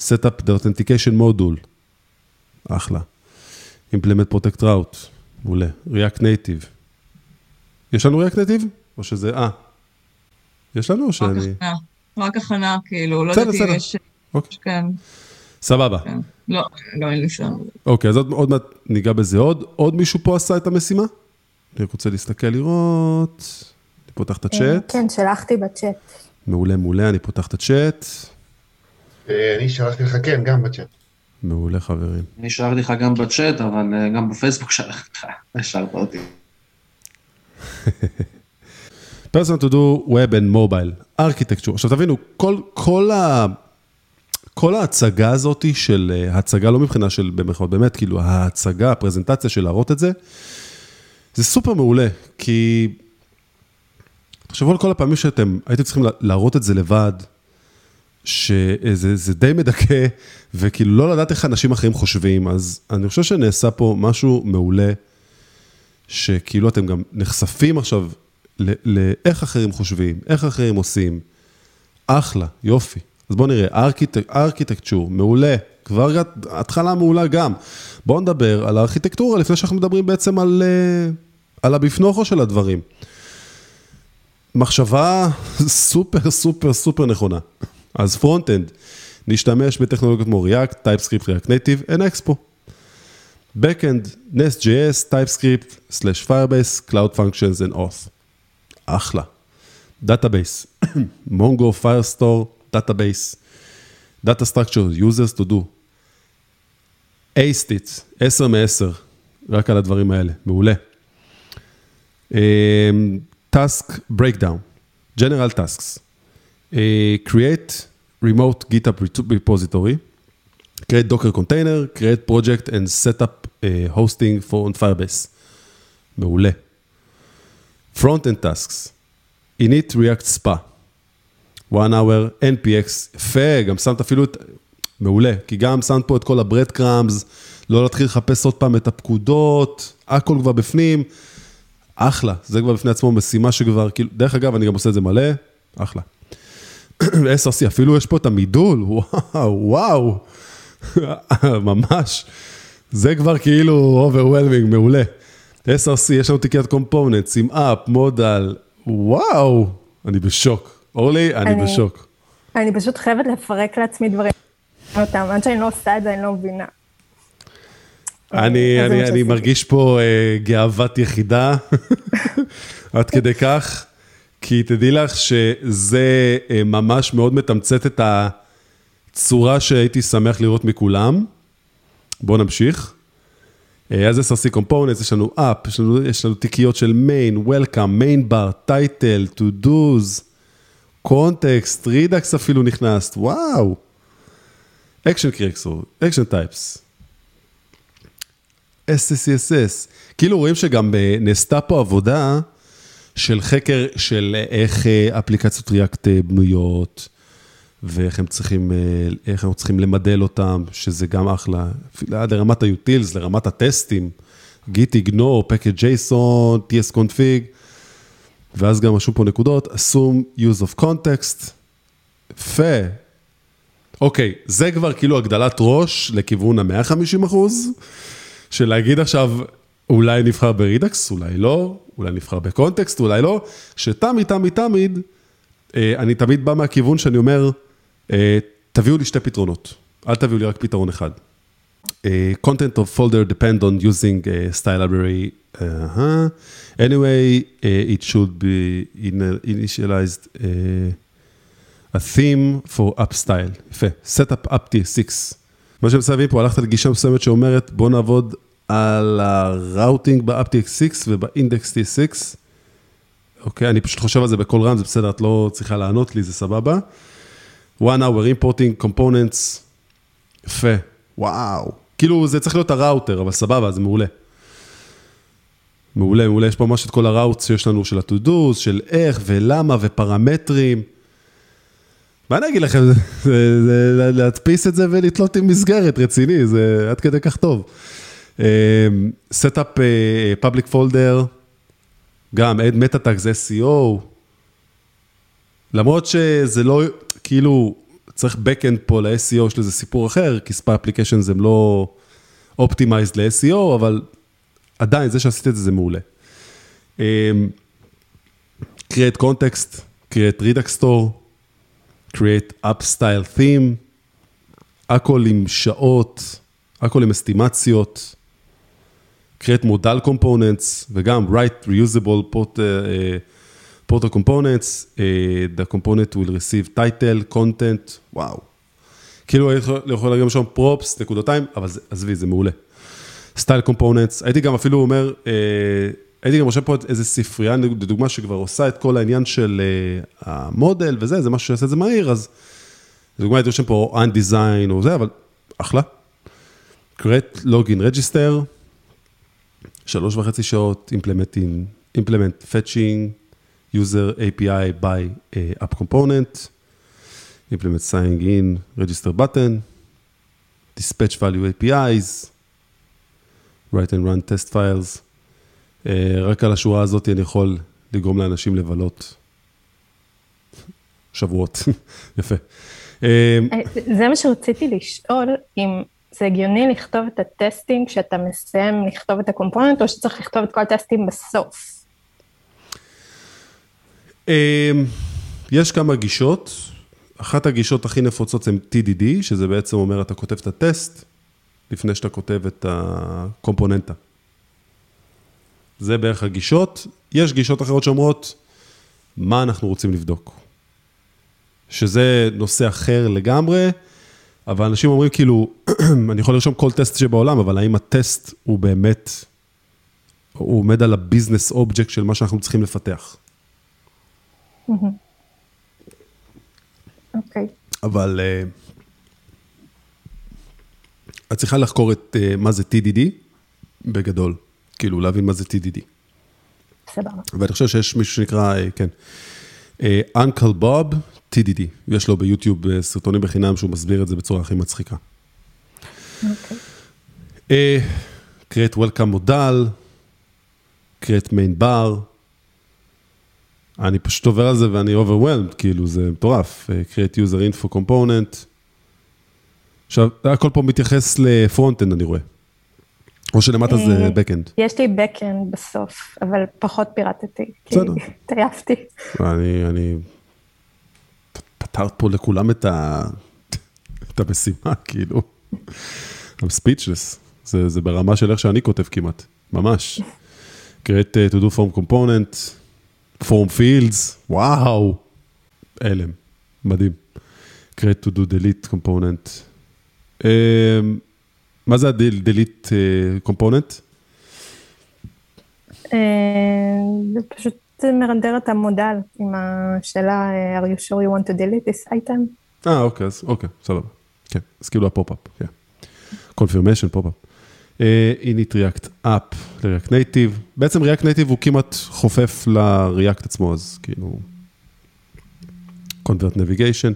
Speaker 1: setup the authentication module, אחלה. implement protect route, מעולה. react native. יש לנו react native? או שזה, אה. יש לנו או
Speaker 3: רק
Speaker 1: שאני...
Speaker 3: הכנה, רק הכנה, כאילו, לא יודעת אם
Speaker 1: בסדר.
Speaker 3: יש...
Speaker 1: אוקיי.
Speaker 3: כן,
Speaker 1: סבבה.
Speaker 3: כן. לא, גם אין לי ניסיון.
Speaker 1: אוקיי, אז עוד, עוד מעט ניגע בזה עוד. עוד מישהו פה עשה את המשימה? אני רק רוצה להסתכל לראות. אני פותח את הצ'אט.
Speaker 4: כן, שלחתי בצ'אט.
Speaker 1: מעולה, מעולה, אני פותח את הצ'אט.
Speaker 5: אה, אני שלחתי לך כן, גם בצ'אט.
Speaker 1: מעולה, חברים.
Speaker 6: אני שלחתי לך גם בצ'אט, אבל אה, גם בפייסבוק שלחתי לך, השארת אותי.
Speaker 1: person to do web and mobile, architecture. עכשיו תבינו, כל, כל, ה, כל ההצגה הזאת של, אה, הצגה לא מבחינה של במרכאות, באמת, כאילו ההצגה, הפרזנטציה של להראות את זה, זה סופר מעולה, כי תחשבו על כל הפעמים שאתם הייתם צריכים להראות את זה לבד, שזה זה די מדכא, וכאילו לא לדעת איך אנשים אחרים חושבים, אז אני חושב שנעשה פה משהו מעולה, שכאילו אתם גם נחשפים עכשיו לאיך אחרים חושבים, איך אחרים עושים. אחלה, יופי. אז בואו נראה, architect, architecture, מעולה, כבר התחלה מעולה גם. בואו נדבר על הארכיטקטורה לפני שאנחנו מדברים בעצם על, אה, על הבפנוכו של הדברים. מחשבה סופר סופר סופר נכונה. אז front-end, נשתמש בטכנולוגיות כמו React, TypeScript, React Native, and Expo. Backend, Nest.js, TypeScript, slash Firebase, Cloud Functions and Auth. אחלה. Database, Mongo, Firestore, Database, Data Structure, Users to do. אייסטיט, 10 מ-10, רק על הדברים האלה, מעולה. Um, task breakdown, general tasks. Uh, create remote GitHub repository, create Docker container, create project and set up uh, hosting for on Firebase. מעולה. Front-end tasks, init React SPA, one hour, NPX, יפה, גם שמת אפילו את... מעולה, כי גם שמת פה את כל הברד קראמס, לא להתחיל לחפש עוד פעם את הפקודות, הכל כבר בפנים, אחלה, זה כבר בפני עצמו משימה שכבר, כאילו, דרך אגב, אני גם עושה את זה מלא, אחלה. SRC, אפילו יש פה את המידול, וואו, וואו, ממש, זה כבר כאילו overwhelming, מעולה. SRC, יש לנו תיקיית קומפוננטס עם אפ, מודל, וואו, אני בשוק. אורלי, אני, אני בשוק.
Speaker 4: אני פשוט חייבת לפרק לעצמי דברים. אותם, עד שאני לא עושה את זה, אני לא מבינה.
Speaker 1: אני, אני, אני מרגיש פה uh, גאוות יחידה, עד כדי כך. כי תדעי לך שזה אה, ממש מאוד מתמצת את הצורה שהייתי שמח לראות מכולם. בואו נמשיך. אה, אז SRC Components, יש לנו App, יש לנו, יש לנו תיקיות של main, welcome, main bar, title, to do's, context, redux אפילו נכנס, וואו. action corrector, action types. SSCSS. כאילו רואים שגם אה, נעשתה פה עבודה של חקר של איך אה, אפליקציות ריאקט בנויות, ואיך הם צריכים, אה, איך אנחנו צריכים למדל אותם, שזה גם אחלה, עד לרמת ה-utils, לרמת הטסטים, git ignore, package json, ts config, ואז גם רשום פה נקודות, assume use of context, יפה. אוקיי, זה כבר כאילו הגדלת ראש לכיוון ה-150 אחוז, של להגיד עכשיו, אולי נבחר ברידקס, אולי לא, אולי נבחר בקונטקסט, אולי לא, שתמיד, תמיד, תמיד, אה, אני תמיד בא מהכיוון שאני אומר, תביאו לי שתי פתרונות, אל תביאו לי רק פתרון אחד. אה, content of folder depend on using a style library. Uh-huh. Anyway, uh, it should be initialized uh, a theme for up style. יפה, set up up t6. מה שמסביב פה, הלכת לגישה מסוימת שאומרת, בוא נעבוד על הראוטינג ב-UpTX6 וב-Index T6. אוקיי, אני פשוט חושב על זה בקול רם, זה בסדר, את לא צריכה לענות לי, זה סבבה. One hour importing components, יפה, וואו. כאילו זה צריך להיות הראוטר, אבל סבבה, זה מעולה. מעולה, מעולה, יש פה ממש את כל הראוטס שיש לנו של ה-to-dos, של איך ולמה ופרמטרים. מה אני אגיד לכם, זה, זה, זה להדפיס את זה ולתלות עם מסגרת רציני, זה עד כדי כך טוב. setup public folder, גם add meta tags SEO, למרות שזה לא, כאילו, צריך backend פה ל-SEO, יש לזה סיפור אחר, כי SPA application הם לא optimized ל-SEO, אבל עדיין, זה שעשית את זה, זה מעולה. create context, create redux store, create app style הכל עם שעות, הכל עם אסטימציות, create modal components, וגם write reusable port, uh, portal components, uh, the component will receive title, content, וואו. כאילו יכול להגיד שם props, נקודותיים, אבל עזבי, זה מעולה. style components, הייתי גם אפילו אומר, uh, הייתי גם רושם פה איזה ספרייה, לדוגמה, שכבר עושה את כל העניין של uh, המודל וזה, זה משהו שיעשה את זה מהיר, אז לדוגמה הייתי רושם פה Undesign או זה, אבל אחלה. create login register, שלוש וחצי שעות, implementing, implement fetching, user API by uh, app component, implement signing in, register button, dispatch value APIs, write and run test files. Uh, רק על השורה הזאת אני יכול לגרום לאנשים לבלות שבועות. יפה. Uh,
Speaker 4: זה מה שרציתי לשאול, אם זה הגיוני לכתוב את הטסטים כשאתה מסיים לכתוב את הקומפוננט, או שצריך לכתוב את כל הטסטים בסוף?
Speaker 1: Uh, יש כמה גישות. אחת הגישות הכי נפוצות זה TDD, שזה בעצם אומר, אתה כותב את הטסט לפני שאתה כותב את הקומפוננטה. זה בערך הגישות. יש גישות אחרות שאומרות, מה אנחנו רוצים לבדוק. שזה נושא אחר לגמרי, אבל אנשים אומרים כאילו, אני יכול לרשום כל טסט שבעולם, אבל האם הטסט הוא באמת, הוא עומד על ה business object של מה שאנחנו צריכים לפתח.
Speaker 4: אוקיי.
Speaker 1: אבל אה, את צריכה לחקור את uh, מה זה TDD בגדול, כאילו להבין מה זה TDD.
Speaker 4: סבבה.
Speaker 1: ואני חושב שיש מישהו שנקרא, uh, כן, אנקל בוב TDD, יש לו ביוטיוב סרטונים בחינם שהוא מסביר את זה בצורה הכי מצחיקה.
Speaker 4: אוקיי.
Speaker 1: Create welcome מודל, create main bar. אני פשוט עובר על זה ואני overwhelmed, כאילו זה מטורף. Uh, create user info component. עכשיו, הכל פה מתייחס ל-front-end, אני רואה. או שלמטה זה
Speaker 4: אה,
Speaker 1: backend.
Speaker 4: יש לי backend בסוף, אבל פחות פירטתי. כי. התעייפתי.
Speaker 1: אני, אני... פתרת פה לכולם את, ה... את המשימה, כאילו. I'm speechless. זה, זה ברמה של איך שאני כותב כמעט, ממש. create uh, to do form component, form fields, וואו. הלם, מדהים. create to do delete component. Um, מה זה ה-delete uh, component?
Speaker 4: אה, זה פשוט מרנדר את המודל עם השאלה, are you sure you want to delete this item?
Speaker 1: אה, אוקיי, אז אוקיי, סבבה. כן, אז כאילו ה-pop-up, כן. confirmation pop-up. אה, init react app ל-react native. בעצם react native הוא כמעט חופף ל-react עצמו, אז כאילו... convert navigation.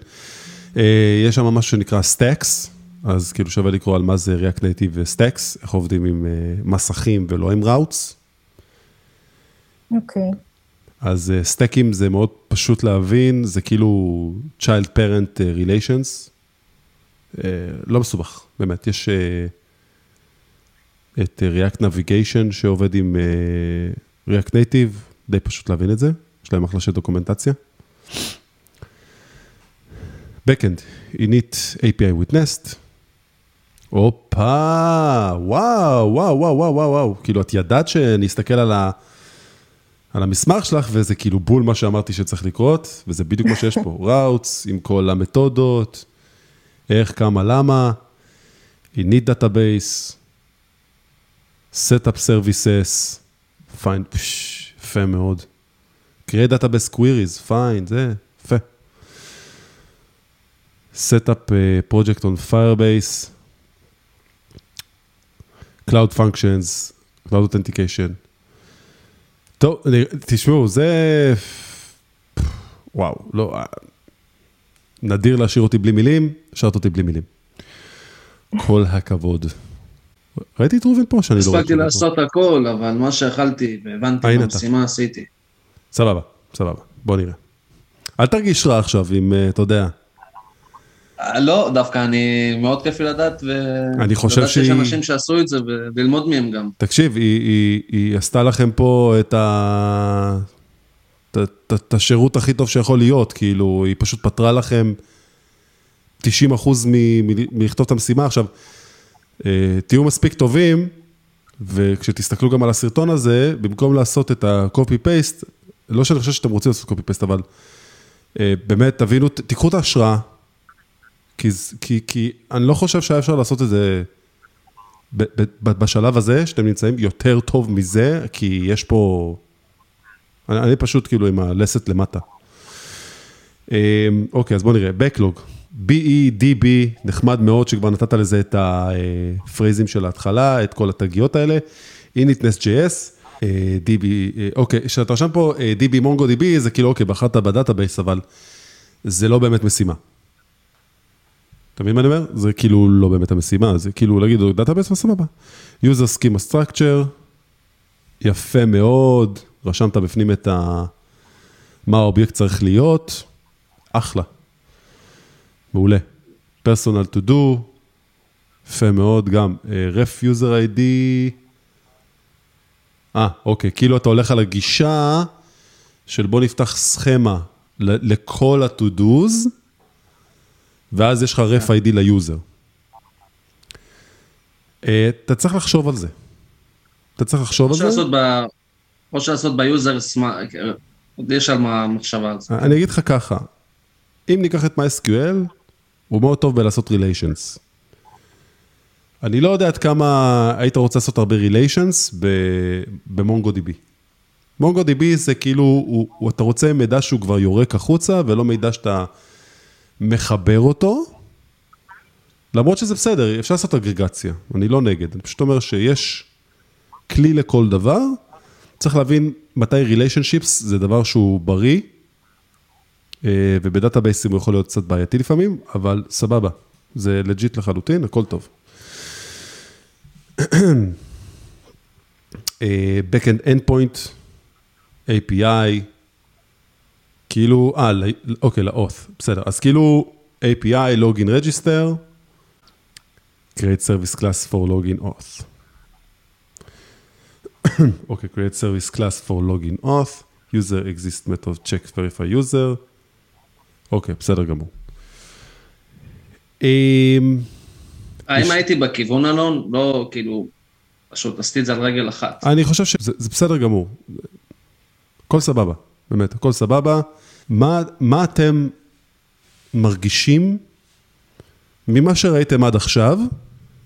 Speaker 1: אה, יש שם משהו שנקרא stacks, אז כאילו שווה לקרוא על מה זה react native ו-stacks, איך עובדים עם אה, מסכים ולא עם routes.
Speaker 4: אוקיי.
Speaker 1: אז uh, סטייקים זה מאוד פשוט להבין, זה כאילו child parent relations, לא מסובך, באמת, יש את uh, React Navigation שעובד עם uh, React Native, די פשוט להבין את זה, יש להם אחלה של דוקומנטציה. Backend, init API with nest. הופה, וואו, וואו, וואו, וואו, וואו, וואו, כאילו את ידעת שאני אסתכל על ה... על המסמך שלך, וזה כאילו בול מה שאמרתי שצריך לקרות, וזה בדיוק מה שיש פה, ראוטס עם כל המתודות, איך, כמה, למה, init database, setup services, find, פש, יפה מאוד. create database queries, fine, זה, יפה. setup uh, project on Firebase, cloud functions, cloud authentication. טוב, תשמעו, זה... וואו, לא... נדיר להשאיר אותי בלי מילים, השארת אותי בלי מילים. כל הכבוד. ראיתי את ראובן פה שאני לא רואה
Speaker 6: הספקתי. לעשות הכל, אבל מה שיכלתי והבנתי. במשימה עשיתי.
Speaker 1: סבבה, סבבה, בוא נראה. אל תרגיש רע עכשיו אם, אה, אתה יודע,
Speaker 6: אה, לא, דווקא אני, מאוד כיף לי לדעת,
Speaker 1: אני חושב
Speaker 6: שיש אנשים שעשו את זה וללמוד מהם גם.
Speaker 1: תקשיב, היא, היא, היא עשתה לכם פה את, ה... את, השירות הכי טוב שיכול להיות, כאילו, היא פשוט פתרה לכם 90 אחוז מ- מ- מלכתוב את המשימה. עכשיו, תהיו מספיק טובים, וכשתסתכלו גם על הסרטון הזה, במקום לעשות את ה-copy-paste, לא שאני חושב שאתם רוצים לעשות copy-paste, אבל אה, באמת, תבינו, תיקחו את ההשראה, כי, כי, כי אני לא חושב שהיה אפשר לעשות את זה בשלב הזה שאתם נמצאים יותר טוב מזה, כי יש פה... אני, אני פשוט כאילו עם הלסת למטה. אמ, אוקיי, אז בואו נראה, Backlog, BE, DB, נחמד מאוד שכבר נתת לזה את ה-phrases של ההתחלה, את כל התגיות האלה. init Nest.js, אה, DB, אה, אוקיי, כשאתה רשם פה אה, DB MongoDB, זה כאילו, אוקיי, בחרת ב-database, אבל זה לא באמת משימה. אתה מבין מה אני אומר? זה כאילו לא באמת המשימה, זה כאילו להגיד database וסבבה. user schema structure, יפה מאוד, רשמת בפנים את ה... מה האובייקט צריך להיות, אחלה. מעולה. personal to do, יפה מאוד גם. אה, ref user ID, אה, אוקיי, כאילו אתה הולך על הגישה של בוא נפתח סכמה לכל ה-to-dos, ואז יש לך ref ID ל-user. אה, אתה צריך לחשוב על זה. אתה צריך לחשוב על זה.
Speaker 6: ב... או שלעשות ביוזר, עוד יש על מה מחשבה על זה.
Speaker 1: אני אגיד לך ככה, אם ניקח את MySQL, הוא מאוד טוב בלעשות relations. אני לא יודע עד כמה היית רוצה לעשות הרבה relations ב-MongoDB. MongoDB זה כאילו, הוא, אתה רוצה מידע שהוא כבר יורק החוצה, ולא מידע שאתה מחבר אותו, למרות שזה בסדר, אפשר לעשות אגרגציה, אני לא נגד, אני פשוט אומר שיש כלי לכל דבר, צריך להבין מתי relationships זה דבר שהוא בריא, וב-databaseים הוא יכול להיות קצת בעייתי לפעמים, אבל סבבה, זה legit לחלוטין, הכל טוב. אה, Backend endpoint, API, כאילו, אה, אוקיי, ל-auth, בסדר, אז כאילו API, login register, create service class for login auth. אוקיי, create service class for login auth, user exist method check verify user, אוקיי, בסדר גמור. אמ,
Speaker 6: האם הייתי בכיוון אלון? לא, כאילו, פשוט עשיתי את זה על רגל אחת.
Speaker 1: אני חושב שזה זה בסדר גמור. הכל סבבה, באמת, הכל סבבה. מה, מה אתם מרגישים ממה שראיתם עד עכשיו,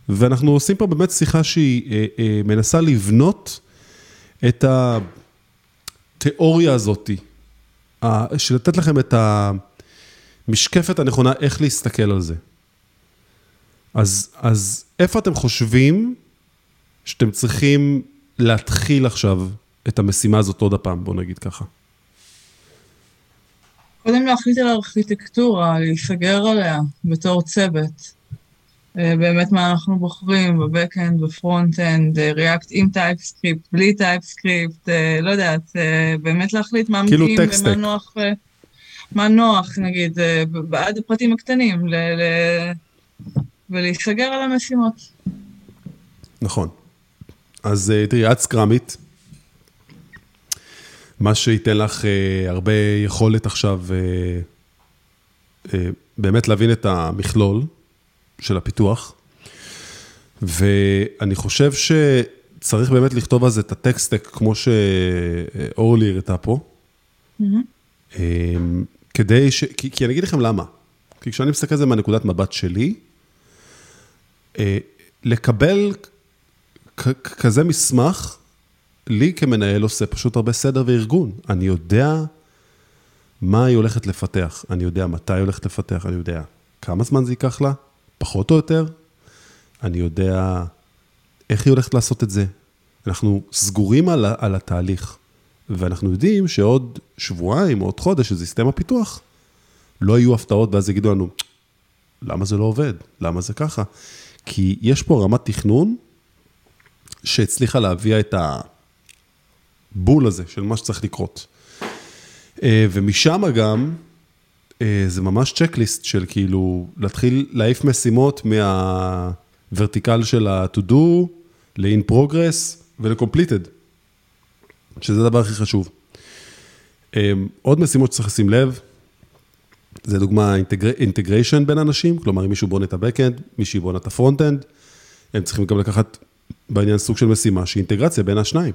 Speaker 1: ואנחנו עושים פה באמת שיחה שהיא אה, אה, מנסה לבנות את התיאוריה הזאתי, ה- של לתת לכם את המשקפת הנכונה איך להסתכל על זה. אז, אז איפה אתם חושבים שאתם צריכים להתחיל עכשיו את המשימה הזאת עוד הפעם, בוא נגיד ככה.
Speaker 3: קודם להחליט על הארכיטקטורה, להיסגר עליה בתור צוות. אה, באמת מה אנחנו בוחרים ב-backend, ב-front-end, אה, React עם TypeScript, בלי TypeScript, אה, לא יודעת, אה, באמת להחליט מה
Speaker 1: כאילו
Speaker 3: מתאים ומה. נוח, אה, מה נוח, נגיד, אה, עד הפרטים הקטנים, ל- ל- ולהיסגר על המשימות.
Speaker 1: נכון. אז אה, תראי, את סקראמית, מה שייתן לך אה, הרבה יכולת עכשיו אה, אה, באמת להבין את המכלול של הפיתוח, ואני חושב שצריך באמת לכתוב על זה את הטקסטק כמו שאורלי הראתה פה, אה, כדי ש... כי, כי אני אגיד לכם למה. כי כשאני מסתכל על זה מהנקודת מבט שלי, אה, לקבל כזה מסמך, לי כמנהל עושה פשוט הרבה סדר וארגון. אני יודע מה היא הולכת לפתח, אני יודע מתי היא הולכת לפתח, אני יודע כמה זמן זה ייקח לה, פחות או יותר, אני יודע איך היא הולכת לעשות את זה. אנחנו סגורים על, על התהליך, ואנחנו יודעים שעוד שבועיים או עוד חודש, שזה יסתיים הפיתוח, לא יהיו הפתעות ואז יגידו לנו, למה זה לא עובד? למה זה ככה? כי יש פה רמת תכנון שהצליחה להביע את הבול הזה של מה שצריך לקרות. אה, ומשם גם, אה, זה ממש צ'קליסט של כאילו, להתחיל להעיף משימות מהוורטיקל של ה-to do, ל-in progress ול-completed, שזה הדבר הכי חשוב. אה, עוד משימות שצריך לשים לב, זה דוגמה integration בין אנשים, כלומר אם מישהו בונה את ה-Backend, מישהי בונה את ה-front-end, הם צריכים גם לקחת בעניין סוג של משימה שהיא אינטגרציה בין השניים,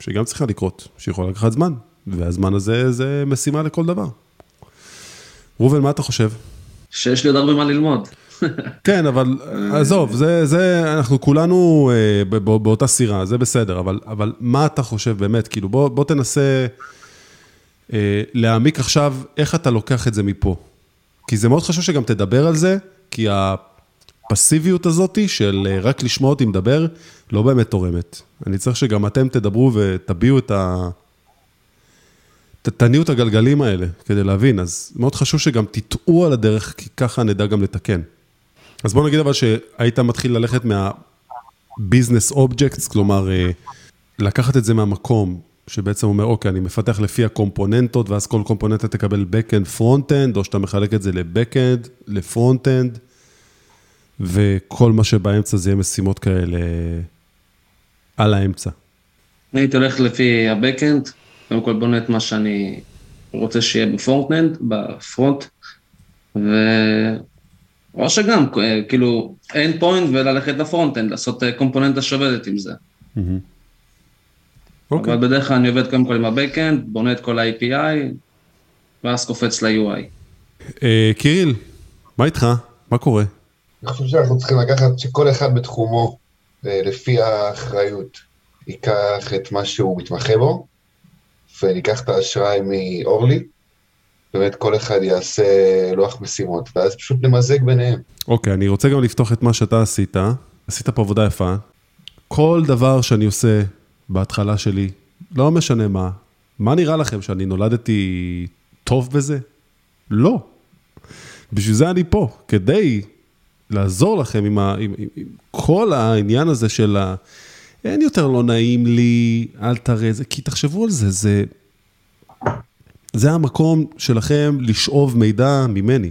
Speaker 1: שגם צריכה לקרות, שיכולה לקחת זמן, והזמן הזה זה משימה לכל דבר. ראובן, מה אתה חושב?
Speaker 6: שיש לי עוד הרבה מה ללמוד.
Speaker 1: כן, אבל עזוב, זה, זה, אנחנו כולנו אה, באותה סירה, זה בסדר, אבל, אבל מה אתה חושב באמת, כאילו, בוא, בוא תנסה אה, להעמיק עכשיו איך אתה לוקח את זה מפה. כי זה מאוד חשוב שגם תדבר על זה, כי הפסיביות הזאת של אה, רק לשמוע אותי מדבר, לא באמת תורמת. אני צריך שגם אתם תדברו ותביעו את ה... תניעו את הגלגלים האלה כדי להבין, אז מאוד חשוב שגם תטעו על הדרך, כי ככה נדע גם לתקן. אז בוא נגיד אבל שהיית מתחיל ללכת מה-business objects, כלומר, אה, לקחת את זה מהמקום שבעצם אומר, אוקיי, אני מפתח לפי הקומפוננטות, ואז כל קומפוננטה תקבל backend, front-end, או שאתה מחלק את זה ל-backend, ל-front-end, וכל מה שבאמצע זה יהיה משימות כאלה על האמצע.
Speaker 6: אני הייתי הולך לפי ה-Backend, קודם כל בונה את מה שאני רוצה שיהיה ב-front-end, ב-front, ו... או שגם, אה, כאילו, endpoint וללכת ל-front-end, לעשות אה, קומפוננטה שעובדת עם זה.
Speaker 1: אוקיי.
Speaker 6: אבל בדרך כלל אני עובד קודם כל עם ה-Backend, בונה את כל ה-API, ואז קופץ ל-UI.
Speaker 1: אה, קיריל, מה איתך? מה קורה?
Speaker 5: אני חושב שאנחנו צריכים לקחת שכל אחד בתחומו, לפי האחריות, ייקח את מה שהוא מתמחה בו, וניקח את האשראי מאורלי, באמת כל אחד יעשה לוח משימות, ואז פשוט נמזג ביניהם.
Speaker 1: אוקיי, אני רוצה גם לפתוח את מה שאתה עשית. עשית פה עבודה יפה. כל דבר שאני עושה בהתחלה שלי, לא משנה מה, מה נראה לכם, שאני נולדתי טוב בזה? לא. בשביל זה אני פה, כדי לעזור לכם עם, ה, עם, עם, עם כל העניין הזה של ה... אין יותר לא נעים לי, אל תראה זה, כי תחשבו על זה, זה... זה המקום שלכם לשאוב מידע ממני.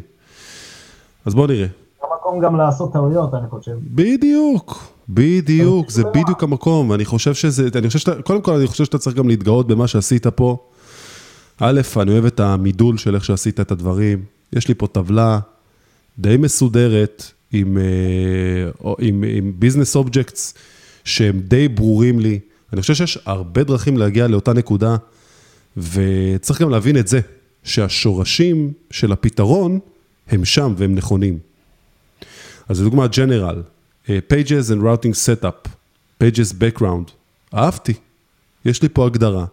Speaker 1: אז בואו נראה.
Speaker 2: המקום גם לעשות טעויות, אני חושב.
Speaker 1: בדיוק, בדיוק, זה בדיוק המקום, ואני חושב שזה, אני חושב שאתה, קודם כל אני חושב שאתה צריך גם להתגאות במה שעשית פה. א', אני אוהב את המידול של איך שעשית את הדברים, יש לי פה טבלה די מסודרת עם, אה, עם, עם business objects שהם די ברורים לי. אני חושב שיש הרבה דרכים להגיע לאותה נקודה, וצריך גם להבין את זה, שהשורשים של הפתרון הם שם והם נכונים. אז לדוגמה, אה, Pages and Routing Setup, Pages Background, אהבתי. יש לי פה הגדרה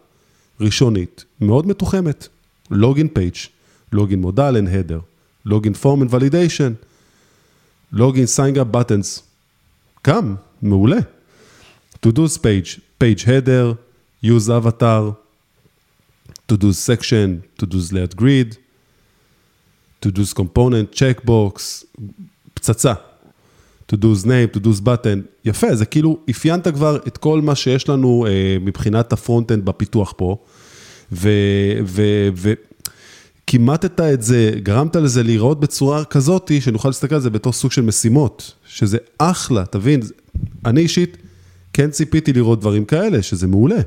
Speaker 1: ראשונית, מאוד מתוחמת. Login Page, Login מודל and Header, Login Form and Validation, Login Sign Up Buttons. גם, מעולה. To-Do's Page, Page Header, Use Avatar, To-Do's Section, To-Do's Layout Grid, To-Do's Component, Checkbox, פצצה. To do's name, to do's button, יפה, זה כאילו אפיינת כבר את כל מה שיש לנו אה, מבחינת הפרונט-אנד בפיתוח פה, וכימטת את זה, גרמת לזה להיראות בצורה כזאת, שנוכל להסתכל על זה בתור סוג של משימות, שזה אחלה, תבין, אני אישית כן ציפיתי לראות דברים כאלה, שזה מעולה.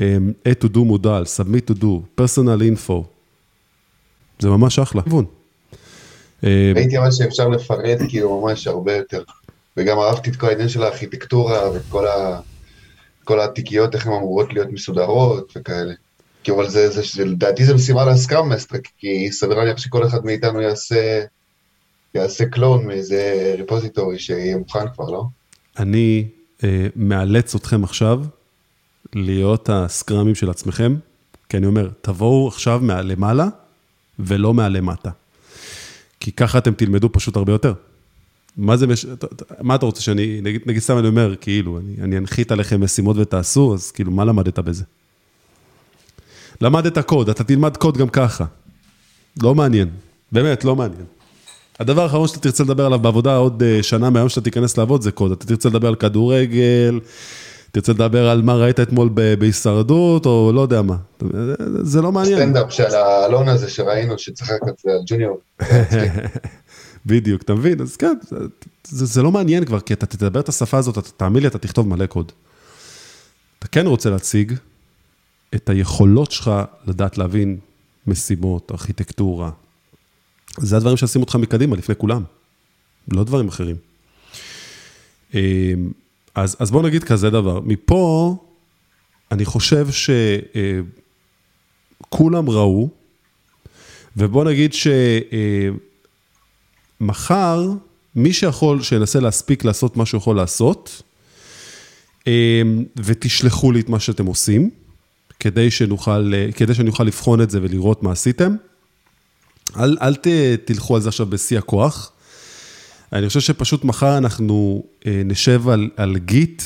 Speaker 1: אה, A to do מודל, submit to do, personal info, זה ממש אחלה. כיוון. אה,
Speaker 5: ראיתי אבל שאפשר לפרט כאילו ממש הרבה יותר. וגם אהבתי את כל העניין של הארכיטקטורה ואת כל, ה... כל התיקיות, איך הן אמורות להיות מסודרות וכאלה. כי אבל זה, זה, זה, לדעתי זה משימה ל-Scrum Master, כי סביר להניח שכל אחד מאיתנו יעשה, יעשה clone מאיזה repository שיהיה מוכן כבר, לא?
Speaker 1: אני אה, מאלץ אתכם עכשיו להיות ה-Scrumים של עצמכם, כי אני אומר, תבואו עכשיו מהלמעלה ולא מהלמטה. כי ככה אתם תלמדו פשוט הרבה יותר. מה זה, מש... מה אתה רוצה שאני, נגיד, נגיד סתם אני אומר, כאילו, אני, אני אנחית עליכם משימות ותעשו, אז כאילו, מה למדת בזה? למדת קוד, אתה תלמד קוד גם ככה. לא מעניין, באמת, לא מעניין. הדבר האחרון שאתה תרצה לדבר עליו בעבודה עוד אה, שנה מהיום שאתה תיכנס לעבוד זה קוד. אתה תרצה לדבר על כדורגל, תרצה לדבר על מה ראית אתמול בהישרדות, או לא יודע מה. זה לא מעניין.
Speaker 5: סטנדאפ של האלון הזה שראינו שצחק על זה, על ג'וניור.
Speaker 1: בדיוק, אתה מבין? אז כן, זה, זה, לא מעניין כבר, כי אתה תדבר את השפה הזאת, אתה, תאמין לי, אתה תכתוב מלא קוד. אתה כן רוצה להציג את היכולות שלך לדעת להבין משימות, ארכיטקטורה. זה הדברים שעשים אותך מקדימה, לפני כולם. לא דברים אחרים. אז, אז בוא נגיד כזה דבר, מפה אני חושב שכולם ראו, ובוא נגיד ש... אה, מי שיכול, שינסה להספיק לעשות מה שהוא יכול לעשות, אה, ותשלחו לי את מה שאתם עושים, כדי, שנוכל, אה, כדי שאני אוכל לבחון את זה ולראות מה עשיתם. אל, אל תלכו על זה עכשיו בשיא הכוח. אני חושב שפשוט מחר אנחנו אה, נשב על, על גיט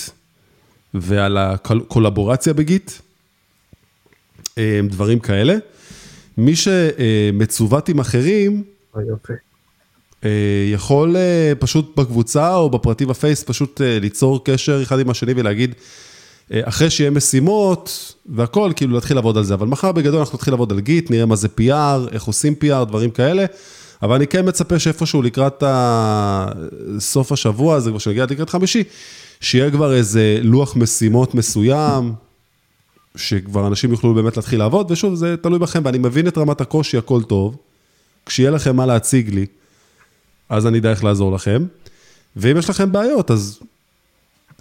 Speaker 1: ועל הקולבורציה בגיט, אה, דברים כאלה. מי שמצוות עם אחרים,
Speaker 7: יופי.
Speaker 1: אה, יכול פשוט בקבוצה או בפרטי בפייס פשוט ליצור קשר אחד עם השני ולהגיד, אחרי שיהיה משימות והכל, כאילו להתחיל לעבוד על זה. אבל מחר בגדול אנחנו נתחיל לעבוד על גיט, נראה מה זה PR, איך עושים PR, דברים כאלה. אבל אני כן מצפה שאיפשהו לקראת סוף השבוע, זה כבר שנגיע לקראת חמישי, שיהיה כבר איזה לוח משימות מסוים, שכבר אנשים יוכלו באמת להתחיל לעבוד, ושוב, זה תלוי בכם, ואני מבין את רמת הקושי, הכל טוב. כשיהיה לכם מה להציג לי, אז אני אדע איך לעזור לכם. ואם יש לכם בעיות, אז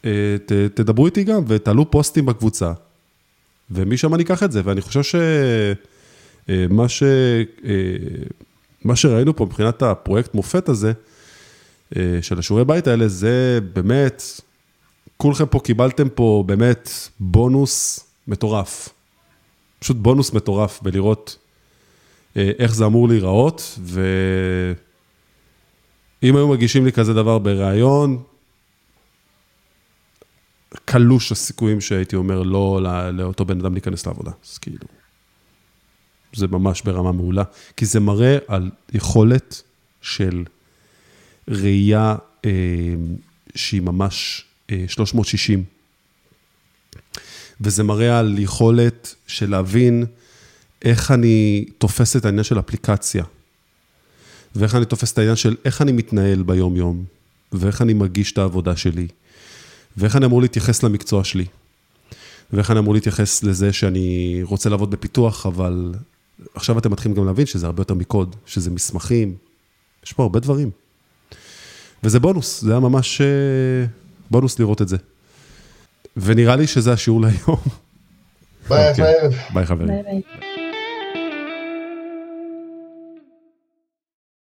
Speaker 1: אה, ת, תדברו איתי גם ותעלו פוסטים בקבוצה, ומשם אני אקח את זה, ואני חושב שמה ש... מה שראינו פה מבחינת הפרויקט מופת הזה, אה, של השיעורי בית האלה, זה באמת, כולכם פה קיבלתם פה באמת בונוס מטורף. פשוט בונוס מטורף בלראות אה, איך זה אמור להיראות, ואם היו מגישים לי כזה דבר בריאיון, קלוש הסיכויים שהייתי אומר לא- לאותו בן אדם להיכנס לעבודה. אז כאילו, זה ממש ברמה מעולה, כי זה מראה על יכולת של ראייה אה, שהיא ממש אה, 360. וזה מראה על יכולת של להבין איך אני תופס את העניין של אפליקציה, ואיך אני תופס את העניין של איך אני מתנהל ביום-יום, ואיך אני מגיש את העבודה שלי, ואיך אני אמור להתייחס למקצוע שלי, ואיך אני אמור להתייחס לזה שאני רוצה לעבוד בפיתוח, אבל עכשיו אתם מתחילים גם להבין שזה הרבה יותר מקוד, שזה מסמכים, יש פה הרבה דברים. וזה בונוס, זה היה ממש אה, בונוס לראות את זה. ונראה לי שזה השיעור להיום.
Speaker 5: ביי,
Speaker 1: אוקיי.
Speaker 5: בערב.
Speaker 1: ביי חברים.
Speaker 4: ביי ביי.